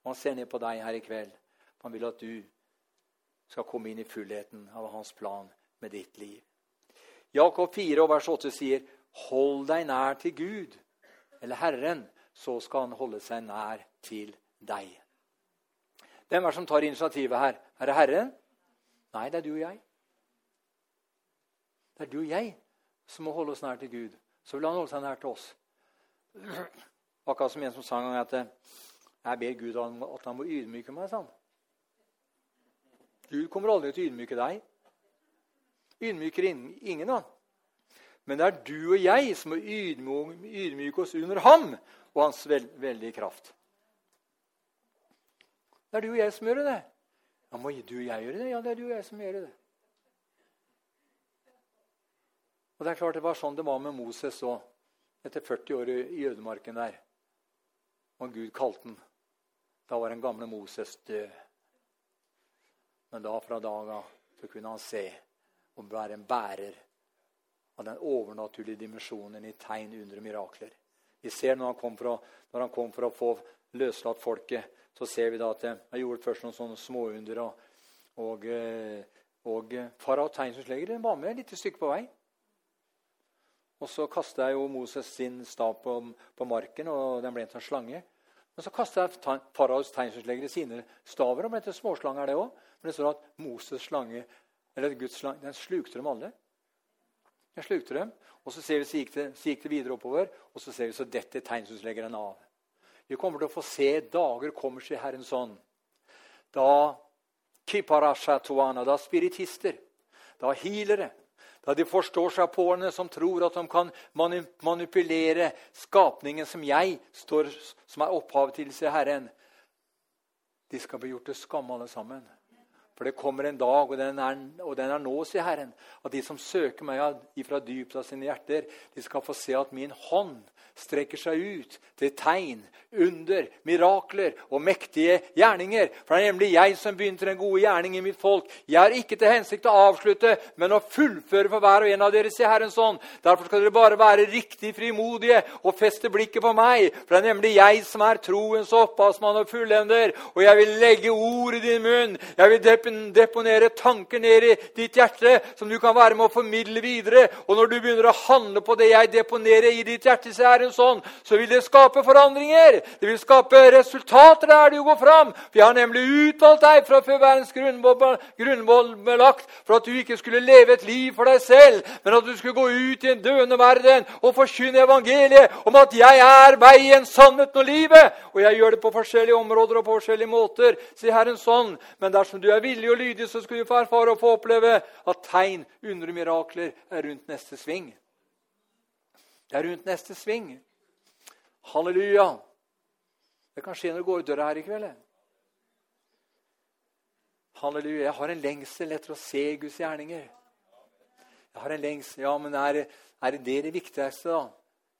Og han ser ned på deg her i kveld. Han vil at du skal komme inn i fullheten av hans plan med ditt liv. Jakob 4 vers 8 sier, 'Hold deg nær til Gud', eller Herren, så skal han holde seg nær til deg. Hvem er det som tar initiativet her? Er det Herren? Nei, det er du og jeg. Det er du og jeg som må holde oss nær til Gud. Så vil han holde seg nær til oss. Akkurat som en som sang at jeg ber Gud at han må ydmyke meg. Sånn. Gud kommer aldri til å ydmyke deg ydmyker ingen. da. Men det er du og jeg som må ydmyke oss under ham og hans veldige kraft. Det er du og jeg som gjør det. Ja, Må du og jeg gjøre det? Ja, det er du og jeg som gjør det. Og Det er klart det var sånn det var med Moses òg, etter 40 år i jødemarken der. Og Gud kalte den. Da var den gamle Moses død. Men da fra dag av så kunne han se og være en bærer av den overnaturlige dimensjonen i tegn, under og mirakler. Vi ser når han for å, når han kom for å få løslatt folket, så ser vi da at han gjorde først noen sånne småunder. Og, og, eh, og farao tegnsutlegger var med et lite stykke på vei. Og så kasta jo Moses sin stav på, på, marken, og den ble til en slange. Men så kasta faraos tegnsutleggere sine staver og ble til småslanger, det òg. Men det står at Moses' slange eller Guds slange, den slukte dem alle. Den slukte dem, og Så ser vi så gikk, det, så gikk det videre oppover, og så ser vi så dette tegnsynsleggeren av. Vi kommer til å få se dager kommer til Herren sånn. Da kiparashatuana, da spiritister, da healere, da de forstår seg på henne som tror at de kan manipulere skapningen som jeg står, som er opphavet til, sier Herren. De skal bli gjort til skamme, alle sammen. For det kommer en dag, og den, er, og den er nå, sier Herren, at de som søker meg ifra dypet av sine hjerter, de skal få se at min hånd strekker seg ut til tegn, under, mirakler og mektige gjerninger. For det er nemlig jeg som begynte den gode gjerning i mitt folk. Jeg har ikke til hensikt å avslutte, men å fullføre for hver og en av dere, sier Herrens ånd. Derfor skal dere bare være riktig frimodige og feste blikket på meg. For det er nemlig jeg som er troens opphavsmann og fullender. Og jeg vil legge ord i din munn. Jeg vil deponere tanker ned i ditt hjerte som du kan være med å formidle videre. Og når du begynner å handle på det jeg deponerer i ditt hjerte, sier Herren sånn, så vil det skape forandringer. Det vil skape resultater der du går fram. For jeg har nemlig utvalgt deg fra før verdens grunnvoll ble lagt, for at du ikke skulle leve et liv for deg selv, men at du skulle gå ut i en døende verden og forkynne evangeliet om at jeg er veien, sannheten og livet. Og jeg gjør det på forskjellige områder og på forskjellige måter, sier Herren sånn. Men dersom du er villig og lydig, så skal du få erfare og få oppleve at tegn, under mirakler er rundt neste sving. Det er rundt neste sving. Halleluja! Det kan skje når du går ut døra her i kveld. Halleluja. Jeg har en lengsel etter å se Guds gjerninger. Jeg har en lengsel, Ja, men er, er det det viktigste, da?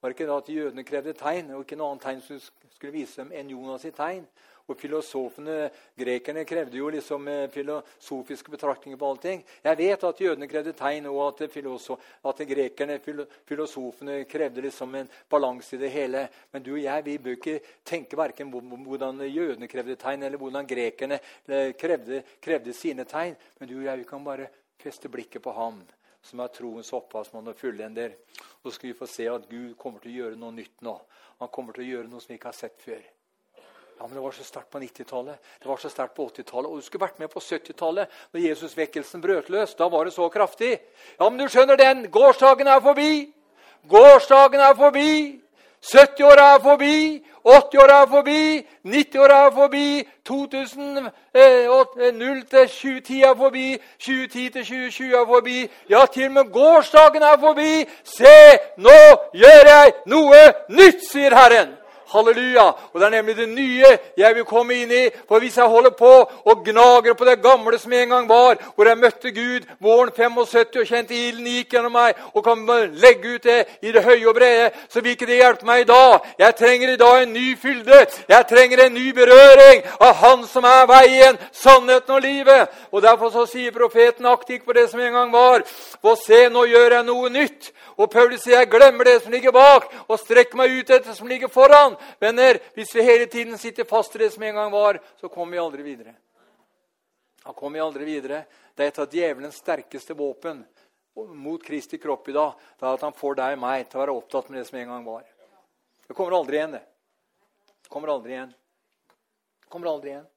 Var det ikke da at jødene krevde tegn, og ikke noe annet tegn som skulle vise dem enn Jonas sitt tegn? Og filosofene, Grekerne krevde jo liksom eh, filosofiske betraktninger på allting. Jeg vet at jødene krevde tegn, og at, at grekerne, filosofene, krevde liksom en balanse i det hele. Men du og jeg vi bør ikke tenke verken hvordan jødene krevde tegn, eller hvordan grekerne eh, krevde, krevde sine tegn. Men du og jeg vi kan bare feste blikket på ham som er troens opphavsmann og fullender. Så skal vi få se at Gud kommer til å gjøre noe nytt nå. Han kommer til å gjøre noe som vi ikke har sett før. Ja, men Det var så sterkt på 90-tallet, det var så sterkt på 80-tallet. Og du skulle vært med på 70-tallet, når Jesusvekkelsen brøt løs. Da var det så kraftig. Ja, men du skjønner den. Gårsdagen er forbi. Gårsdagen er forbi. 70-åra er forbi, 80-åra er forbi, 90-åra er forbi, 2000, eh, 0 til 2010 er forbi, 2010 til 2020 er forbi. Ja, til og med gårsdagen er forbi. Se, nå gjør jeg noe nytt, sier Herren. Halleluja! Og Det er nemlig det nye jeg vil komme inn i. For hvis jeg holder på og gnager på det gamle som en gang var, hvor jeg møtte Gud våren 75 og kjente ilden gikk gjennom meg, og kan legge ut det i det høye og brede, så vil ikke det hjelpe meg i dag. Jeg trenger i dag en ny fylde. Jeg trenger en ny berøring av Han som er veien, sannheten og livet. Og Derfor så sier profeten aktivt på det som en gang var. For se, nå gjør jeg noe nytt. Og Paulus sier jeg glemmer det som ligger bak, og strekker meg ut etter det som ligger foran. Venner, hvis vi hele tiden sitter fast i det som en gang var, så kommer vi aldri videre. Da kommer vi aldri videre. Det er et av djevelens sterkeste våpen mot Kristi kropp i dag. Det er at han får deg og meg til å være opptatt med det som en gang var. Det kommer aldri igjen, det. Det kommer aldri igjen. Det kommer aldri igjen.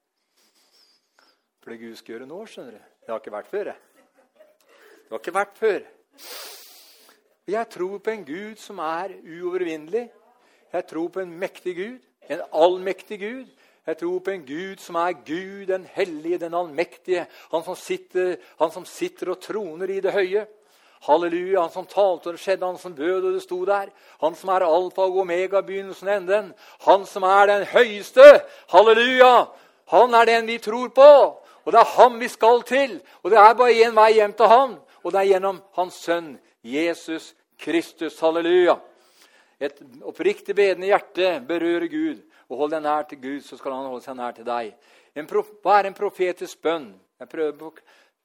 For det Gud skal gjøre nå, skjønner du Det har ikke vært før. Det, det har ikke vært før. Jeg tror på en Gud som er uovervinnelig. Jeg tror på en mektig Gud, en allmektig Gud. Jeg tror på en Gud som er Gud, den hellige, den allmektige. Han som sitter, han som sitter og troner i det høye. Halleluja, han som talte og det skjedde, han som døde og det sto der. Han som er alfa og omega, begynnelsen og enden. Han som er den høyeste. Halleluja! Han er den vi tror på. Og det er ham vi skal til. Og det er bare én vei hjem til han. Og det er gjennom hans sønn Jesus Kristus. Halleluja. Et oppriktig bedende hjerte berører Gud. Og hold deg nær til Gud, så skal han holde seg nær til deg. hva er en profetisk bønn? Jeg prøver å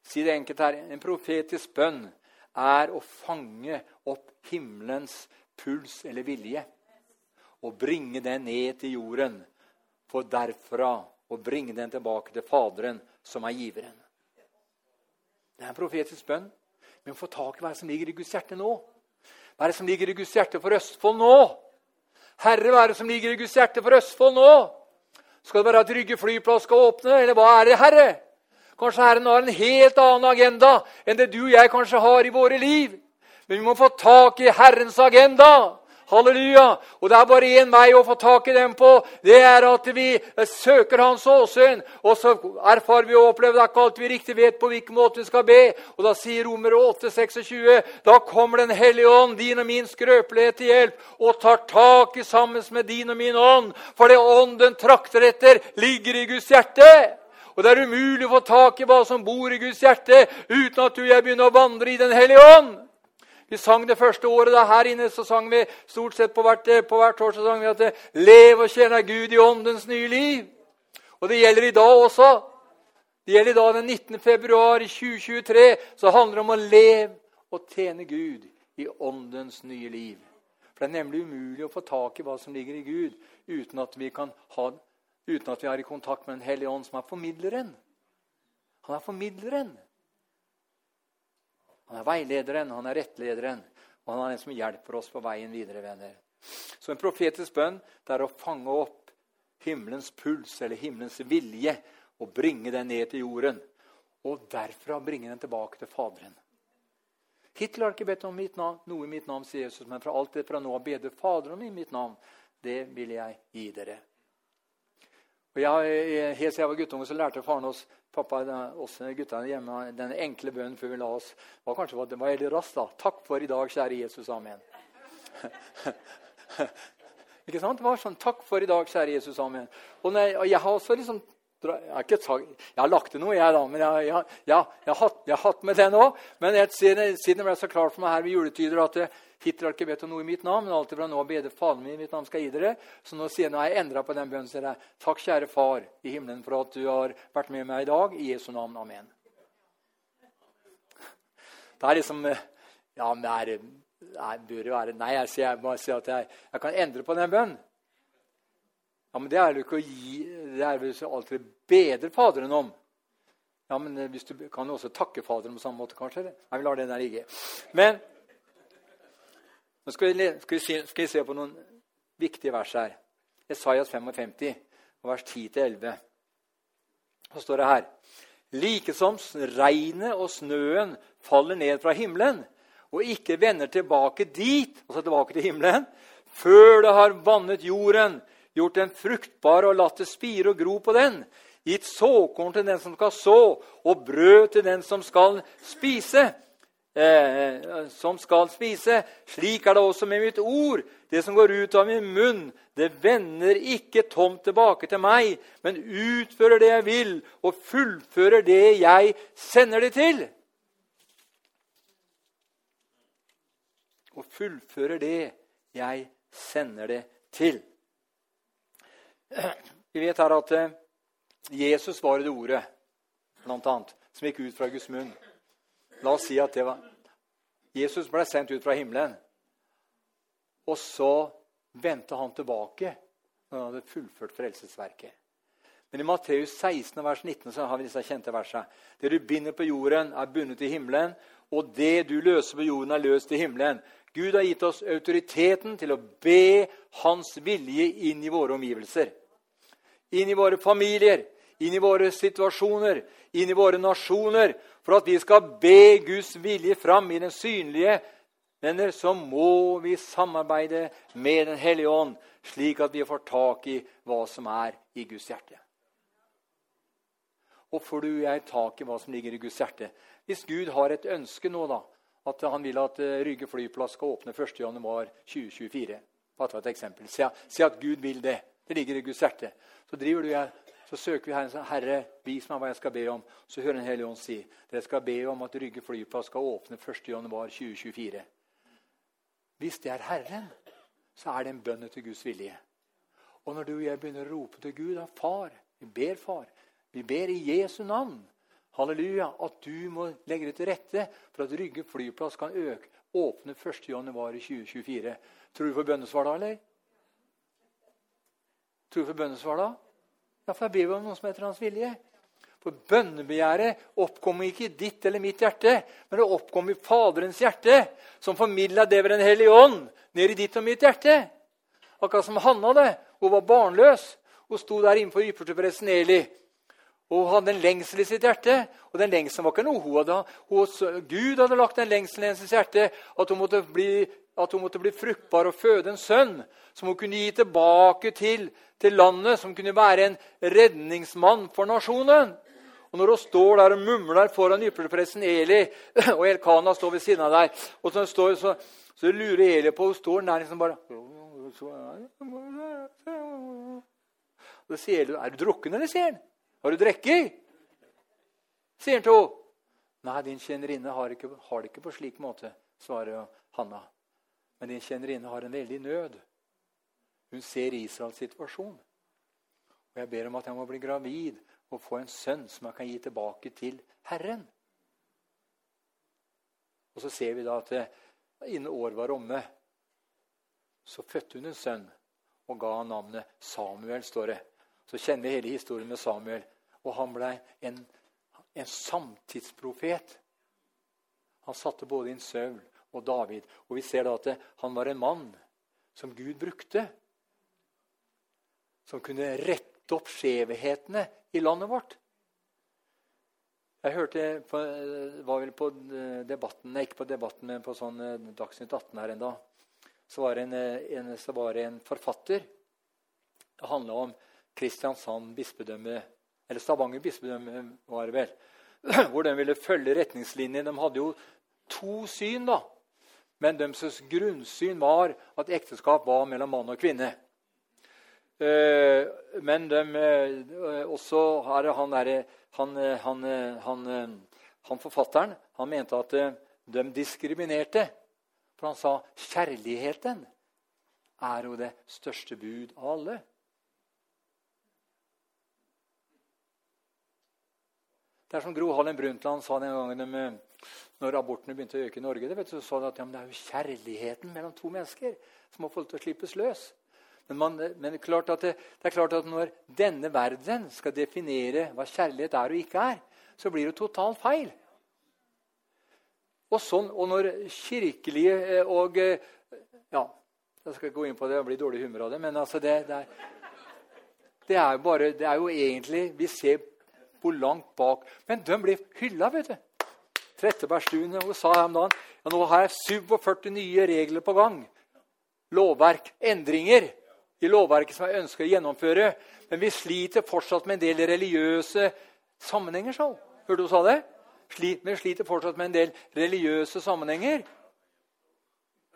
si det enkelt her. En profetisk bønn er å fange opp himmelens puls eller vilje. Og bringe den ned til jorden, for derfra å bringe den tilbake til Faderen, som er giveren. Det er en profetisk bønn. Men få tak i hva som ligger i Guds hjerte nå. Hva er det som ligger i Guds hjerte for Østfold nå? Herre, hva er det som ligger i Guds hjerte for Østfold nå? Skal det være at Rygge flyplass skal åpne, eller hva er det, Herre? Kanskje Herren har en helt annen agenda enn det du og jeg kanskje har i våre liv. Men vi må få tak i Herrens agenda. Halleluja! Og det er bare én vei å få tak i dem på. Det er at vi søker Hans åsyn. Og så erfarer vi og opplever det er ikke alt vi riktig vet på hvilken måte vi skal be. Og da sier Romer 8, 26, da kommer Den hellige ånd, din og min skrøpelighet til hjelp, og tar tak i sammen med din og min ånd. For det ånden trakter etter, ligger i Guds hjerte. Og det er umulig å få tak i hva som bor i Guds hjerte, uten at du og jeg begynner å vandre i Den hellige ånd. Vi sang det første året da her inne så sang vi stort sett på hvert, på hvert år så sang vi at det, 'Lev og tjene Gud i åndens nye liv'. Og det gjelder i dag også. Det gjelder i dag den 19. februar 2023. Så handler det om å leve og tjene Gud i åndens nye liv. For det er nemlig umulig å få tak i hva som ligger i Gud, uten at vi, ha, uten at vi er i kontakt med Den hellige ånd, som er formidleren. Han er formidleren. Han er veilederen, han er rettlederen, og han er den som hjelper oss på veien videre. venner. Så en profetisk bønn det er å fange opp himmelens puls eller himmelens vilje og bringe den ned til jorden. Og derfra bringe den tilbake til Faderen. Hitler har ikke bedt om mitt navn, noe i mitt navn, sier Jesus, men fra alt det fra nå av bedre Faderen i mitt navn. Det vil jeg gi dere. Og jeg, Helt siden jeg var guttunge, så lærte faren oss pappa, oss guttene hjemme den enkle bønnen før vi la oss. var kanskje det var veldig raskt. da. Takk for i dag, kjære Jesus. Amen. ikke sant? Det var sånn Takk for i dag, kjære Jesus. Amen. Og, jeg, jeg har også liksom jeg har, jeg har lagt til noe, jeg, da. men jeg, jeg, jeg, har, hatt, har hatt med det nå. Men siden, siden det ble så klart for meg her ved juletider at Hitler har ikke bedt om noe i mitt navn, men alltid fra nå av bedre Faderen min i mitt navn skal gi dere. Så nå sier jeg, nå har jeg endra på den bønnen. sier jeg, Takk, kjære Far i himmelen, for at du har vært med meg i dag. I Jesu navn. Amen. Det er liksom Ja, men det er, Nei, bør det være Nei, jeg sier bare sier at jeg, jeg, kan endre på den bønnen. Ja, men det er jo ikke å gi Det er vel alltid bedre Faderen om. Ja, men hvis du kan jo også takke Faderen på samme måte, kanskje? Nei, vi lar den der ligge. Men nå skal vi, skal, vi se, skal vi, se, på noen viktige vers her. Esaias 55, vers 10-11. Så står det her Likesom regnet og snøen faller ned fra himmelen og ikke vender tilbake dit, altså tilbake til himmelen, før det har vannet jorden, gjort den fruktbar og latt det spire og gro på den, gitt såkorn til den som skal så, og brød til den som skal spise. Eh, som skal spise. Slik er det også med mitt ord. Det som går ut av min munn, det vender ikke tomt tilbake til meg, men utfører det jeg vil, og fullfører det jeg sender det til. Og fullfører det jeg sender det til. Vi vet her at eh, Jesus var i det ordet, blant annet, som gikk ut fra Guds munn. La oss si at det var Jesus ble sendt ut fra himmelen. Og så vendte han tilbake når han hadde fullført frelsesverket. Men i Matteus 16, vers 19 så har vi disse kjente versene. Det du binder på jorden, er bundet i himmelen, og det du løser på jorden, er løst i himmelen. Gud har gitt oss autoriteten til å be Hans vilje inn i våre omgivelser. Inn i våre familier, inn i våre situasjoner, inn i våre nasjoner. For at vi skal be Guds vilje fram i den synlige, venner, så må vi samarbeide med Den hellige ånd, slik at vi får tak i hva som er i Guds hjerte. Og får du og jeg tak i hva som ligger i Guds hjerte? Hvis Gud har et ønske nå, da, at han vil at eh, Rygge flyplass skal åpne 1.1.2024 Bare ta et eksempel. Si, at Gud vil det. Det ligger i Guds hjerte. Så driver du jeg, så søker vi Herren Herre, vis meg hva jeg skal be om. Så hører Den hellige ånd si dere skal be om at Rygge flyplass skal åpne 1.1.2024. Hvis det er Herren, så er det en bønn til Guds vilje. Og når du og jeg begynner å rope til Gud, da, far, vi ber, far, vi ber i Jesu navn halleluja, at du må legge det til rette for at Rygge flyplass kan øke, åpne 1.1.2024. Tror du på bønnesvar da, eller? Tror du på bønnesvar da? Ja, for ber vi om noe som heter Hans vilje. For bønnebegjæret oppkommer ikke i ditt eller mitt hjerte, men det oppkommer i Faderens hjerte, som formidla det ved Den hellige ånd ned i ditt og mitt hjerte. Akkurat som Hanna det. Hun var barnløs. Hun sto der innenfor ypperstepresten Eli. Og hun hadde en lengsel i sitt hjerte. Og den lengselen var ikke noe hun hadde. Hun, Gud hadde lagt den lengselen i hennes hjerte at hun, måtte bli, at hun måtte bli fruktbar og føde en sønn som hun kunne gi tilbake til, til landet, som kunne være en redningsmann for nasjonen. Og Når hun står der og mumler foran ypperstepresten Eli, og Elkana står ved siden av der, og så, står, så, så lurer Eli på Hun står der liksom bare og så sier Eli, 'Er du drukken, eller?' sier han. Har du drukket? sier han til henne. Nei, din tjenerinne har, har, det ikke på slik måte, svarer Hanna. Men en tjenerinne har en veldig nød. Hun ser Israels situasjon. Og jeg ber om at jeg må bli gravid og få en sønn som jeg kan gi tilbake til Herren. Og så ser vi da at innen året var omme, så fødte hun en sønn og ga han navnet Samuel, står det så kjenner vi hele historien med Samuel. Og han ble en, en samtidsprofet. Han satte både inn Saul og David. Og vi ser da at han var en mann som Gud brukte. Som kunne rette opp skjevhetene i landet vårt. Jeg hørte på, var vel på debatten, nei, ikke på debatten, men på sånn eh, Dagsnytt 18 her enda, så var det en, en, så var det en forfatter. Det handla om Kristiansand bispedømme, eller Stavanger bispedømme, var det vel, hvor de ville følge retningslinjer. De hadde jo to syn, da. Men deres grunnsyn var at ekteskap var mellom mann og kvinne. Eh, men de, eh, også her, han, der, han, han, han, han, forfatteren han mente at eh, de diskriminerte. For han sa kjærligheten er jo det største bud av alle. Det er som Gro Harlem Brundtland sa den gangen de, når abortene begynte å øke i Norge. Det, vet du, så sa de at ja, det er jo kjærligheten mellom to mennesker som har fått til å slippes løs. Men, man, men er det, det, er klart at når denne verden skal definere hva kjærlighet er og ikke er, så blir det totalt feil. Og, sånn, og når kirkelige eh, og eh, Ja, jeg skal gå inn på det og bli dårlig humør av det, men altså det, det, er, det er bare, det er jo egentlig Vi ser hvor langt bak Men de blir hylla, vet du. Trettebergstuen sa om dagen ja, nå har jeg 47 nye regler på gang. lovverk, endringer i lovverket som jeg ønsker å gjennomføre. Men vi sliter fortsatt med en del religiøse sammenhenger. så. Hørte du sa det? Vi sliter fortsatt med en del religiøse sammenhenger.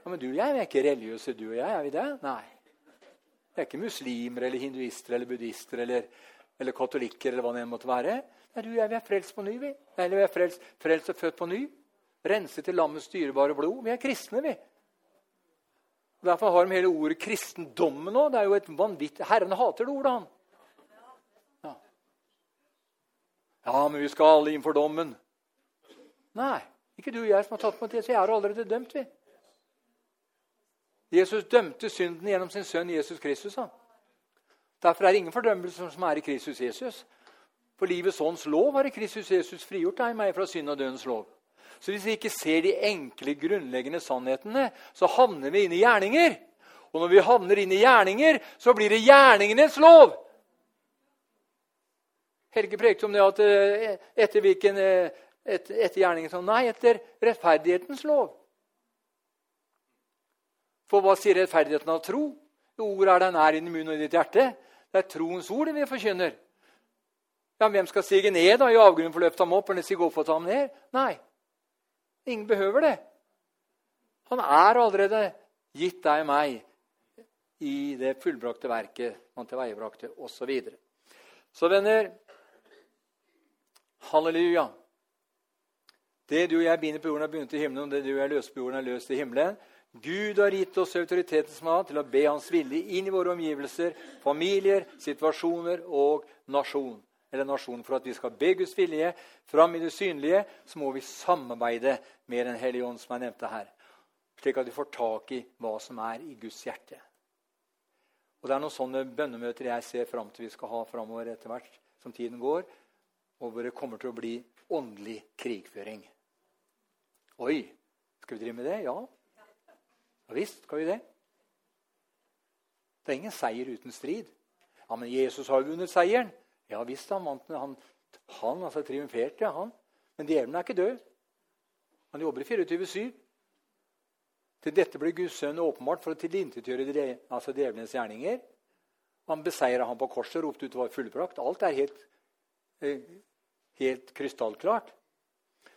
Ja, men du og jeg er ikke religiøse, du og jeg. Er vi det? Nei. Vi er ikke muslimer eller hinduister eller buddhister eller, eller katolikker eller hva det måtte være. Nei, du jeg vi er frelst på ny. vi. Eller vi er frelst, frelst og født på ny. Renset i lammets dyrebare blod. Vi er kristne, vi. Derfor har de hele ordet 'kristendommen' nå. Det er jo et vanvittig Herren hater det ordet, han. Ja. ja, men vi skal alle inn for dommen. Nei, ikke du og jeg som har tatt på det. Så jeg har allerede dømt, vi. Jesus dømte synden gjennom sin sønn Jesus Kristus. Han. Derfor er det ingen fordømmelse som er i Kristus Jesus. For livets ånds lov har i Kristus Jesus frigjort deg meg fra synd og dødens lov. Så hvis vi ikke ser de enkle, grunnleggende sannhetene, så havner vi inn i gjerninger. Og når vi havner inn i gjerninger, så blir det gjerningenes lov. Helge prekte om det at eh, etter hvilken et, etter, etter gjerningen sånn, Nei, etter rettferdighetens lov. For hva sier rettferdigheten av tro? Ordet er deg nær i munnen og i ditt hjerte. Det er troens ord vi forkynner. Ja, Hvem skal stige ned da, i avgrunnen for å løfte ham opp? eller gå opp for å ta ham ned? Nei, Ingen behøver det. Han er allerede gitt deg og meg i det fullbrakte verket han tilveiebrakte, osv. Så, så venner Halleluja. Det du og jeg binder på jorden, er bundet i himmelen, og det du og jeg løser på jorden, er løst i himmelen. Gud har gitt oss autoritetens mat til å be Hans vilje inn i våre omgivelser, familier, situasjoner og nasjon eller nasjon for at vi skal be Guds vilje fram i det synlige, så må vi samarbeide med Den hellige ånd, som jeg nevnte her. Slik at vi får tak i hva som er i Guds hjerte. Og Det er noen sånne bønnemøter jeg ser fram til vi skal ha framover etter hvert som tiden går, og hvor det kommer til å bli åndelig krigføring. Oi! Skal vi drive med det? Ja. Ja visst skal vi det. Det er ingen seier uten strid. Ja, Men Jesus har vunnet seieren. Ja visst, han vant han, han altså triumferte, han. Men djevelen er ikke død. Han jobber i 24-7. Til dette ble Guds sønn åpenbart for å tilintetgjøre altså djevelens gjerninger. Han beseira ham på korset og ropte ut var fullbrakt. Alt er helt, eh, helt krystallklart.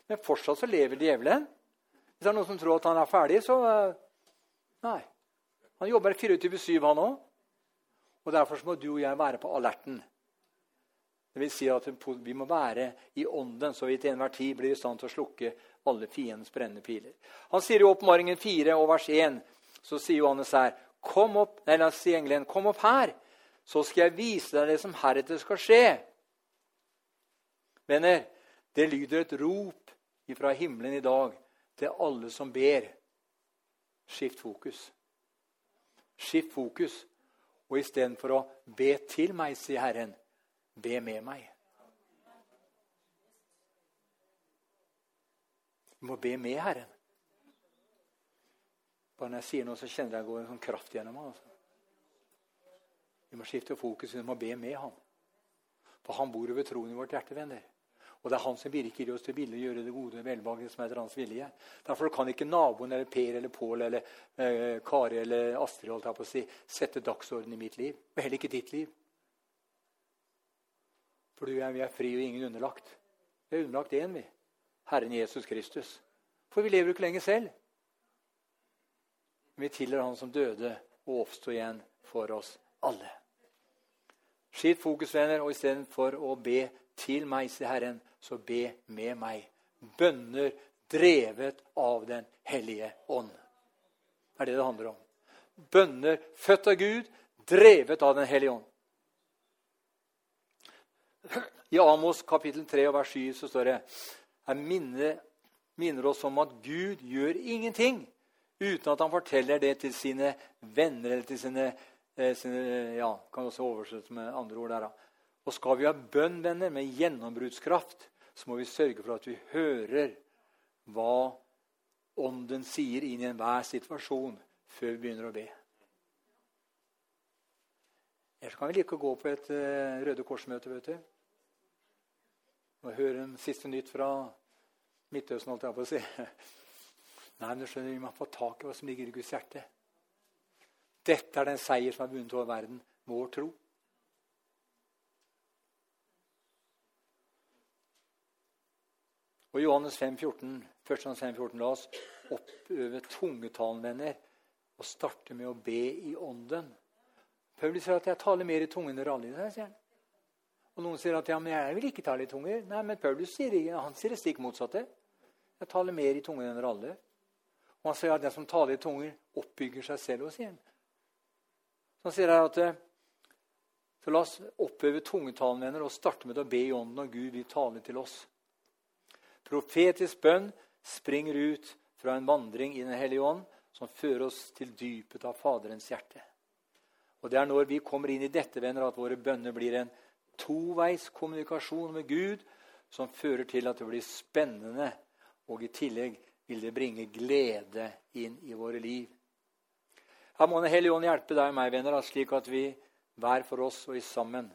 Men fortsatt så lever djevelen. Hvis det er noen som tror at han er ferdig, så eh, Nei. Han jobber 24-7, han òg. Og derfor må du og jeg være på alerten. Det vil si at vi må være i ånden, så vi til enhver tid blir i stand til å slukke alle fiendens brennende piler. Han sier i Åpenbaringen 4 og vers 1 så sier Johannes her Kom opp, nei, la oss si engelen, kom opp her, så skal jeg vise deg det som heretter skal skje. Venner, det lyder et rop fra himmelen i dag til alle som ber. Skift fokus. Skift fokus. Og istedenfor å be til meg, sier Herren, Be med meg. Du må be med Herren. Bare når jeg sier noe, så kjenner jeg går en sånn kraft gjennom meg. Altså. Vi må skifte fokus. Vi må be med ham. For han bor over troen i vårt hjerte, venner. Og det er han som virker i oss til å gjøre det gode velbehaget som er hans vilje. Derfor kan ikke naboen eller Per eller Pål eller eh, Kari eller Astrid holdt jeg på å si, sette dagsorden i mitt liv. Og heller ikke ditt liv. For du og jeg, vi er fri og ingen underlagt. Vi er underlagt én, vi. Herren Jesus Kristus. For vi lever jo ikke lenger selv. Men vi tilhører Han som døde og oppsto igjen for oss alle. Skitt fokus, venner, og istedenfor å be til meg, sier Herren, så be med meg. Bønner drevet av Den hellige ånd. Det er det det handler om. Bønner født av Gud, drevet av Den hellige ånd. I Amos kapittel 3 vers 7 så står det jeg minner, minner oss om at Gud gjør ingenting uten at han forteller det til sine venner eller til sine, eh, sine ja, kan også oversettes med andre ord der. da. Og skal vi ha bønn, venner, med gjennombruddskraft, så må vi sørge for at vi hører hva Ånden sier inn i enhver situasjon før vi begynner å be. Ellers kan vi like å gå på et uh, Røde Kors-møte. vet du og hører en siste nytt fra Midtøsten, holdt jeg på å si. Nei, men du skjønner, Vi må få tak i hva som ligger i Guds hjerte. Dette er den seier som er vunnet over verden, vår tro. Og Johannes 5, 14, 1. Johannes 5, 14, la oss oppøve tungetalen, venner, og starte med å be i ånden. Paulus sier at 'jeg taler mer i tungen enn alle'. sier han. Og Noen sier at ja, men jeg vil ikke tale i tunger. Nei, men Paulus sier, han sier det stikk motsatte. 'Jeg taler mer i tunger enn alle'. Og han sier at den som taler i tunger, oppbygger seg selv hos igjen. Så han sier at eh, så la oss oppøve tungetalen venner, og starte med å be i ånden, og Gud vil tale til oss. Profetisk bønn springer ut fra en vandring i Den hellige ånd som fører oss til dypet av Faderens hjerte. Og Det er når vi kommer inn i dette, venner, at våre bønner blir en toveis kommunikasjon med Gud som fører til at det blir spennende, og i tillegg vil det bringe glede inn i våre liv. Her må Den hellige ånd hjelpe deg og meg, venner, slik at vi hver for oss og i sammen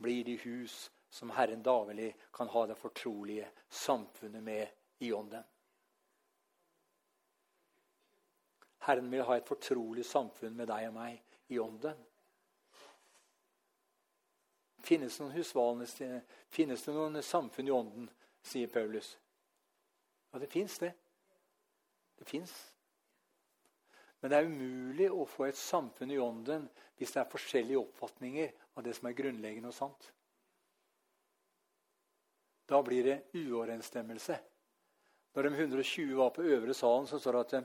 blir de hus som Herren daglig kan ha det fortrolige samfunnet med i ånden. Herren vil ha et fortrolig samfunn med deg og meg i ånden. Finnes det noen husvalende, finnes det noen samfunn i ånden, sier Paulus. Ja, det fins det. Det fins. Men det er umulig å få et samfunn i ånden hvis det er forskjellige oppfatninger av det som er grunnleggende og sant. Da blir det uoverensstemmelse. Når de 120 var på øvre salen, så står det at de,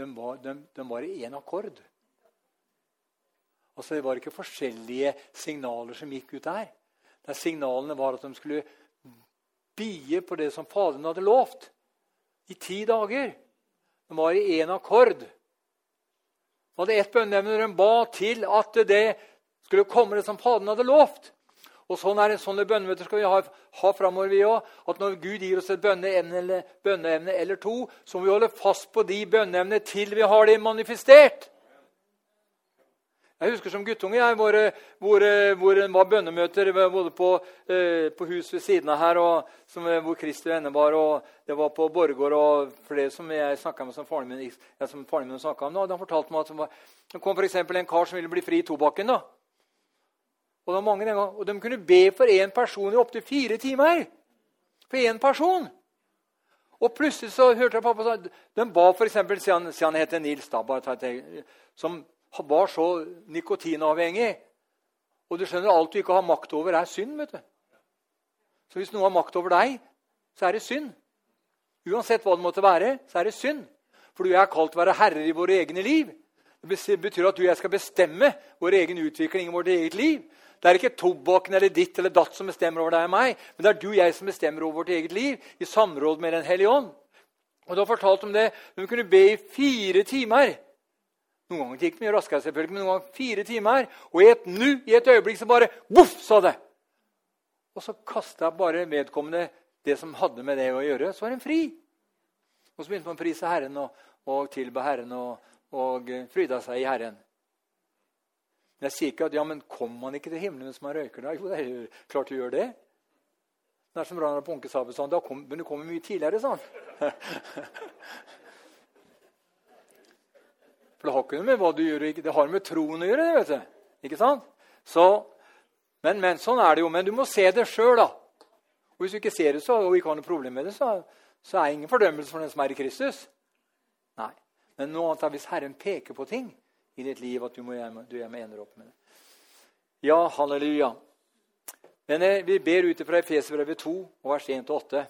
de, var, de, de var, i én akkord. Altså Det var ikke forskjellige signaler som gikk ut der. Der Signalene var at de skulle bie på det som Faderen hadde lovt, i ti dager. De var i én akkord. De hadde ett bønneevne når de ba til at det skulle komme det som Faderen hadde lovt. Og sånn er det, Sånne bønnemøter skal vi ha, ha framover. vi også. At når Gud gir oss et bønneevne eller, bønneevne eller to, så må vi holde fast på de bønneevnene til vi har det manifestert. Jeg husker som guttunge jeg, hvor, hvor, hvor det var bønnemøter både på, eh, på hus ved siden av her, og, som, hvor Kristi venner var. og Det var på Borgård. og flere som jeg snakka med som faren min, ja, som faren min om nå, de fortalte meg at det, var, det kom for en kar som ville bli fri i tobakken. da. Og, det var mange den gang, og de kunne be for én person i opptil fire timer. For én person. Og plutselig så hørte jeg pappa sa De ba f.eks. siden han heter Nils, da, bare, som var så nikotinavhengig. Og du skjønner, alt du ikke har makt over, er synd. vet du. Så hvis noe har makt over deg, så er det synd. Uansett hva det måtte være, så er det synd. For du er kalt å være herrer i våre egne liv. Det betyr at du og jeg skal bestemme vår egen utvikling i vårt eget liv. Det er ikke tobakken eller ditt eller datt som bestemmer over deg og meg, men det er du og jeg som bestemmer over vårt eget liv i samråd med Den hellige ånd. Og Du har fortalt om det. Du kunne be i fire timer. Noen ganger gikk mye raskere, selvfølgelig, men noen ganger fire timer. Og i et nu, i et øyeblikk, så bare voff, sa det. Og så kasta bare vedkommende det som hadde med det å gjøre. Så var den fri. Og så begynte man å prise Herren og, og tilbe Herren og, og fryda seg i Herren. Men jeg sier ikke at ja, men kommer man ikke til himmelen hvis man røyker da? Jo, det er jo klart du gjør det. Det er som Ragnar Punke sa sånn, da kom, men du kommer mye tidligere, sånn. For det har ikke noe med hva du gjør, det har med troen å gjøre. det, vet du. Ikke sant? Så, men, men, sånn er det jo. Men du må se det sjøl. Og hvis du ikke ser det så, og ikke har noe problem med det, så, så er det ingen fordømmelse for den som er i Kristus. Nei. Men nå er hvis Herren peker på ting i ditt liv, at du, må du ender opp med det. Ja, halleluja. Men eh, vi ber ut fra Efeserbrevet 2, vers 1-8,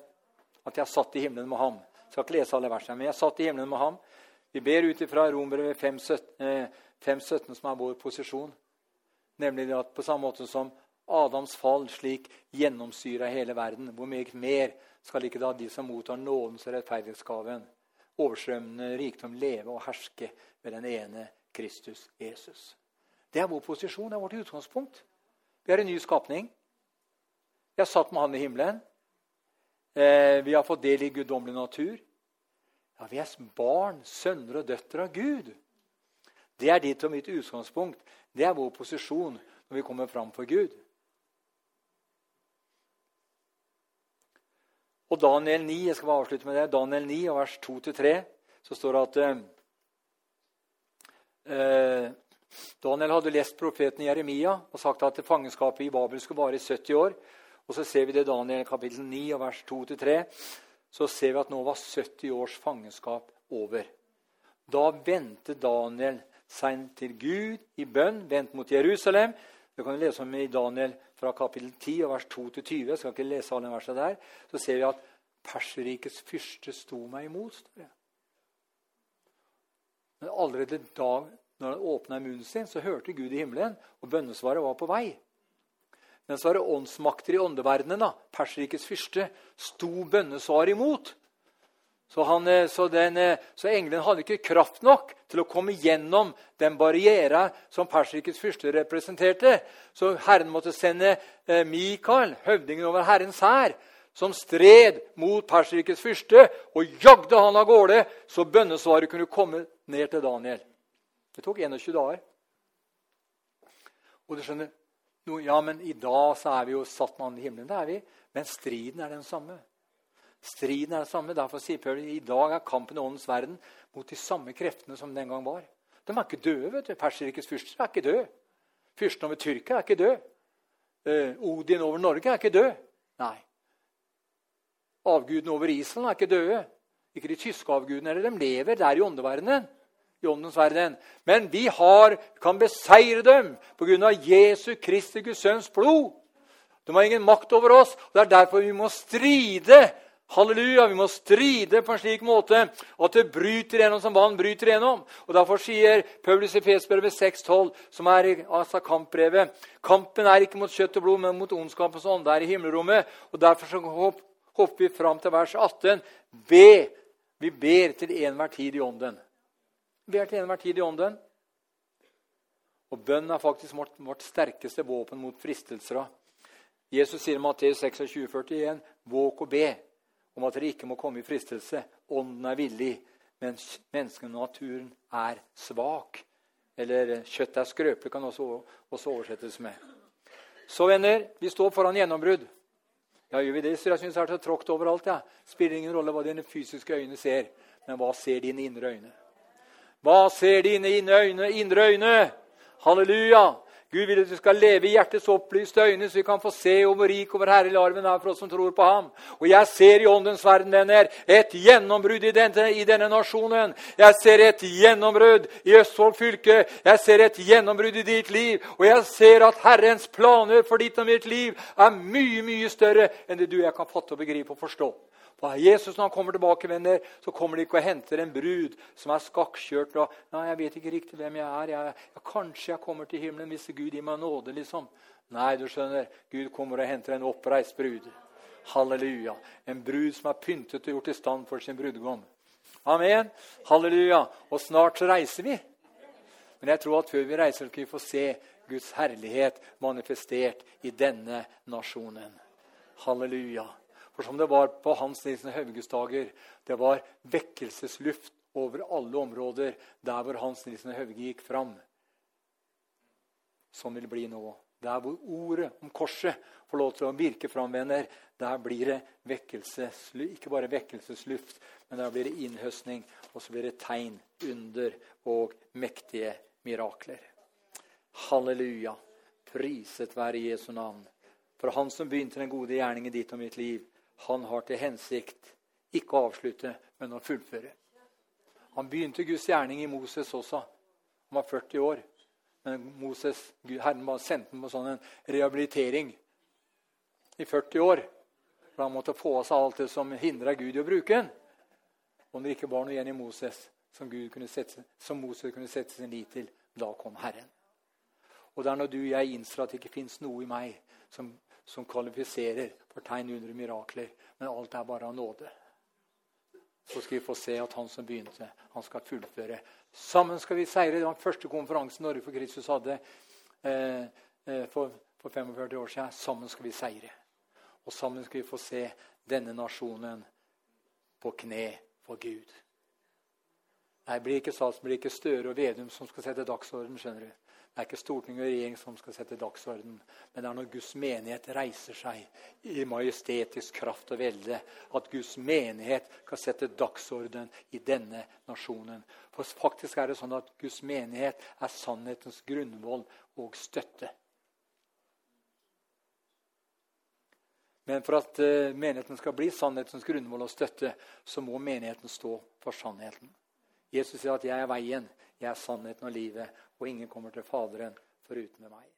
at jeg satt i himmelen med ham. Jeg skal ikke lese alle versene, men jeg satt i himmelen med ham. Vi ber ut ifra Romerbrevet 5,17, som er vår posisjon. Nemlig at på samme måte som Adams fall slik gjennomsyra hele verden, hvor meget mer skal ikke da de som mottar nådens og rettferdighetsgaven, overstrømmende rikdom, leve og herske med den ene Kristus Jesus? Det er vår posisjon, det er vårt utgangspunkt. Vi er en ny skapning. Vi har satt med Han i himmelen. Eh, vi har fått del i guddommelig natur. Ja, vi er barn, sønner og døtre av Gud. Det er ditt og mitt utgangspunkt. Det er vår posisjon når vi kommer fram for Gud. Og Daniel 9, jeg skal bare avslutte med det, Daniel 9, vers 2-3, så står det at eh, Daniel hadde lest profeten Jeremia og sagt at fangenskapet i Babel skulle vare i 70 år. Og så ser vi det i Daniel kapittel 9 og vers 2-3. Så ser vi at nå var 70 års fangenskap over. Da vendte Daniel seg til Gud i bønn, vendt mot Jerusalem. Det kan vi lese om i Daniel fra kapittel 10 og vers 2-20. Jeg skal ikke lese alle versene der. Så ser vi at Perserrikets fyrste sto meg imot. Men allerede da når han åpna munnen sin, så hørte Gud i himmelen, og bønnesvaret var på vei. Men så var åndsmakter i åndeverdenen. da, Perserikets fyrste sto bønnesvaret imot. Så, han, eh, så, den, eh, så engelen hadde ikke kraft nok til å komme gjennom den barrieren som Perserikets fyrste representerte. Så Herren måtte sende eh, Mikael, høvdingen over Herrens hær, som stred mot Perserikets fyrste, og jagde han av gårde, så bønnesvaret kunne komme ned til Daniel. Det tok 21 dager. Og du skjønner, no, ja, men I dag så er vi jo satt med i himmelen. Det er vi. Men striden er den samme. Striden er den samme. Derfor sier Paul i dag er kampen i åndens verden mot de samme kreftene som den gang var. De er ikke døde. vet du. Perserikets fyrster er ikke døde. Fyrsten over Tyrkia er ikke død. Uh, Odin over Norge er ikke død. Nei. Avgudene over Island er ikke døde. Ikke de tyske avgudene eller De lever der i åndeverdenen i åndens verden. Men vi har, kan beseire dem pga. Jesu Kristi Guds sønns blod. De har ingen makt over oss. og Det er derfor vi må stride. Halleluja, Vi må stride på en slik måte at det bryter gjennom som vann bryter gjennom. Og Derfor sier Paulus i Fesbrevet 6,12, som er altså kampbrevet Kampen er ikke mot kjøtt og blod, men mot ondskapens ånde her i himmelrommet. Og Derfor så hopper vi fram til vers 18. Be. Vi ber til enhver tid i ånden. Ber til enhver tid i ånden. Og bønn er faktisk vårt, vårt sterkeste våpen mot fristelser. Jesus sier i Matteus 26, 41, Våk og be om at dere ikke må komme i fristelse. Ånden er villig, mens menneskene og naturen er svak. Eller kjøttet er skrøpelig, kan også, også oversettes med. Så, venner, vi står foran gjennombrudd. Ja, gjør vi det? Så jeg syns det er så tråkt overalt. Ja. Spiller ingen rolle hva dine fysiske øyne ser, men hva ser dine indre øyne? Hva ser dine indre øyne? Halleluja! Gud vil at du skal leve i hjertets opplyste øyne, så vi kan få se hvor rik og hvor herlig larven er for oss som tror på ham. Og jeg ser i åndens verden, venner, et gjennombrudd i denne, i denne nasjonen. Jeg ser et gjennombrudd i Østfold fylke. Jeg ser et gjennombrudd i ditt liv. Og jeg ser at Herrens planer for ditt og mitt liv er mye, mye større enn det du og jeg kan fatte og begripe og forstå. For Jesus når han kommer tilbake, venner, så kommer de ikke og henter en brud som er skakkjørt. og nei, 'Jeg vet ikke riktig hvem jeg er. Jeg, jeg, kanskje jeg kommer til himmelen hvis Gud gir meg nåde.' liksom. Nei, du skjønner, Gud kommer og henter en oppreist brud. Halleluja. En brud som er pyntet og gjort i stand for sin brudgom. Amen. Halleluja. Og snart så reiser vi. Men jeg tror at før vi reiser, skal vi få se Guds herlighet manifestert i denne nasjonen. Halleluja. For som det var på Hans Nilsen Hauges dager, det var vekkelsesluft over alle områder der hvor Hans Nilsen Hauge gikk fram. Sånn vil det bli nå. Der hvor ordet om korset får lov til å virke fram, venner, der blir det vekkelsesluft. Ikke bare vekkelsesluft, men der blir det innhøstning, og så blir det tegn, under og mektige mirakler. Halleluja. Priset være Jesu navn. For Han som begynte den gode gjerningen ditt og mitt liv, han har til hensikt ikke å avslutte, men å fullføre. Han begynte Guds gjerning i Moses også. Han var 40 år. Men Moses, Herren sendte ham på sånn en rehabilitering i 40 år. For han måtte få av seg alt det som hindra Gud i å bruke den. Om det ikke var noe igjen i Moses som, sette, som Moses kunne sette sin lit til, da kom Herren. Og det er når du og jeg innser at det ikke fins noe i meg som som kvalifiserer for tegn under mirakler. Men alt er bare av nåde. Så skal vi få se at han som begynte, han skal fullføre. Sammen skal vi seire. Det var den første konferansen Norge for Kristus hadde eh, eh for, for 45 år siden. Sammen skal vi seire. Og sammen skal vi få se denne nasjonen på kne for Gud. Nei, det blir ikke statsminister Støre og Vedum som skal sette dagsorden. skjønner du. Det er ikke storting og regjering som skal sette dagsorden, men det er når Guds menighet reiser seg i majestetisk kraft og velde, at Guds menighet kan sette dagsorden i denne nasjonen. For faktisk er det sånn at Guds menighet er sannhetens grunnvoll og støtte. Men for at uh, menigheten skal bli sannhetens grunnvoll og støtte, så må menigheten stå for sannheten. Jesus sier at 'jeg er veien, jeg er sannheten og livet', og ingen kommer til Faderen foruten meg.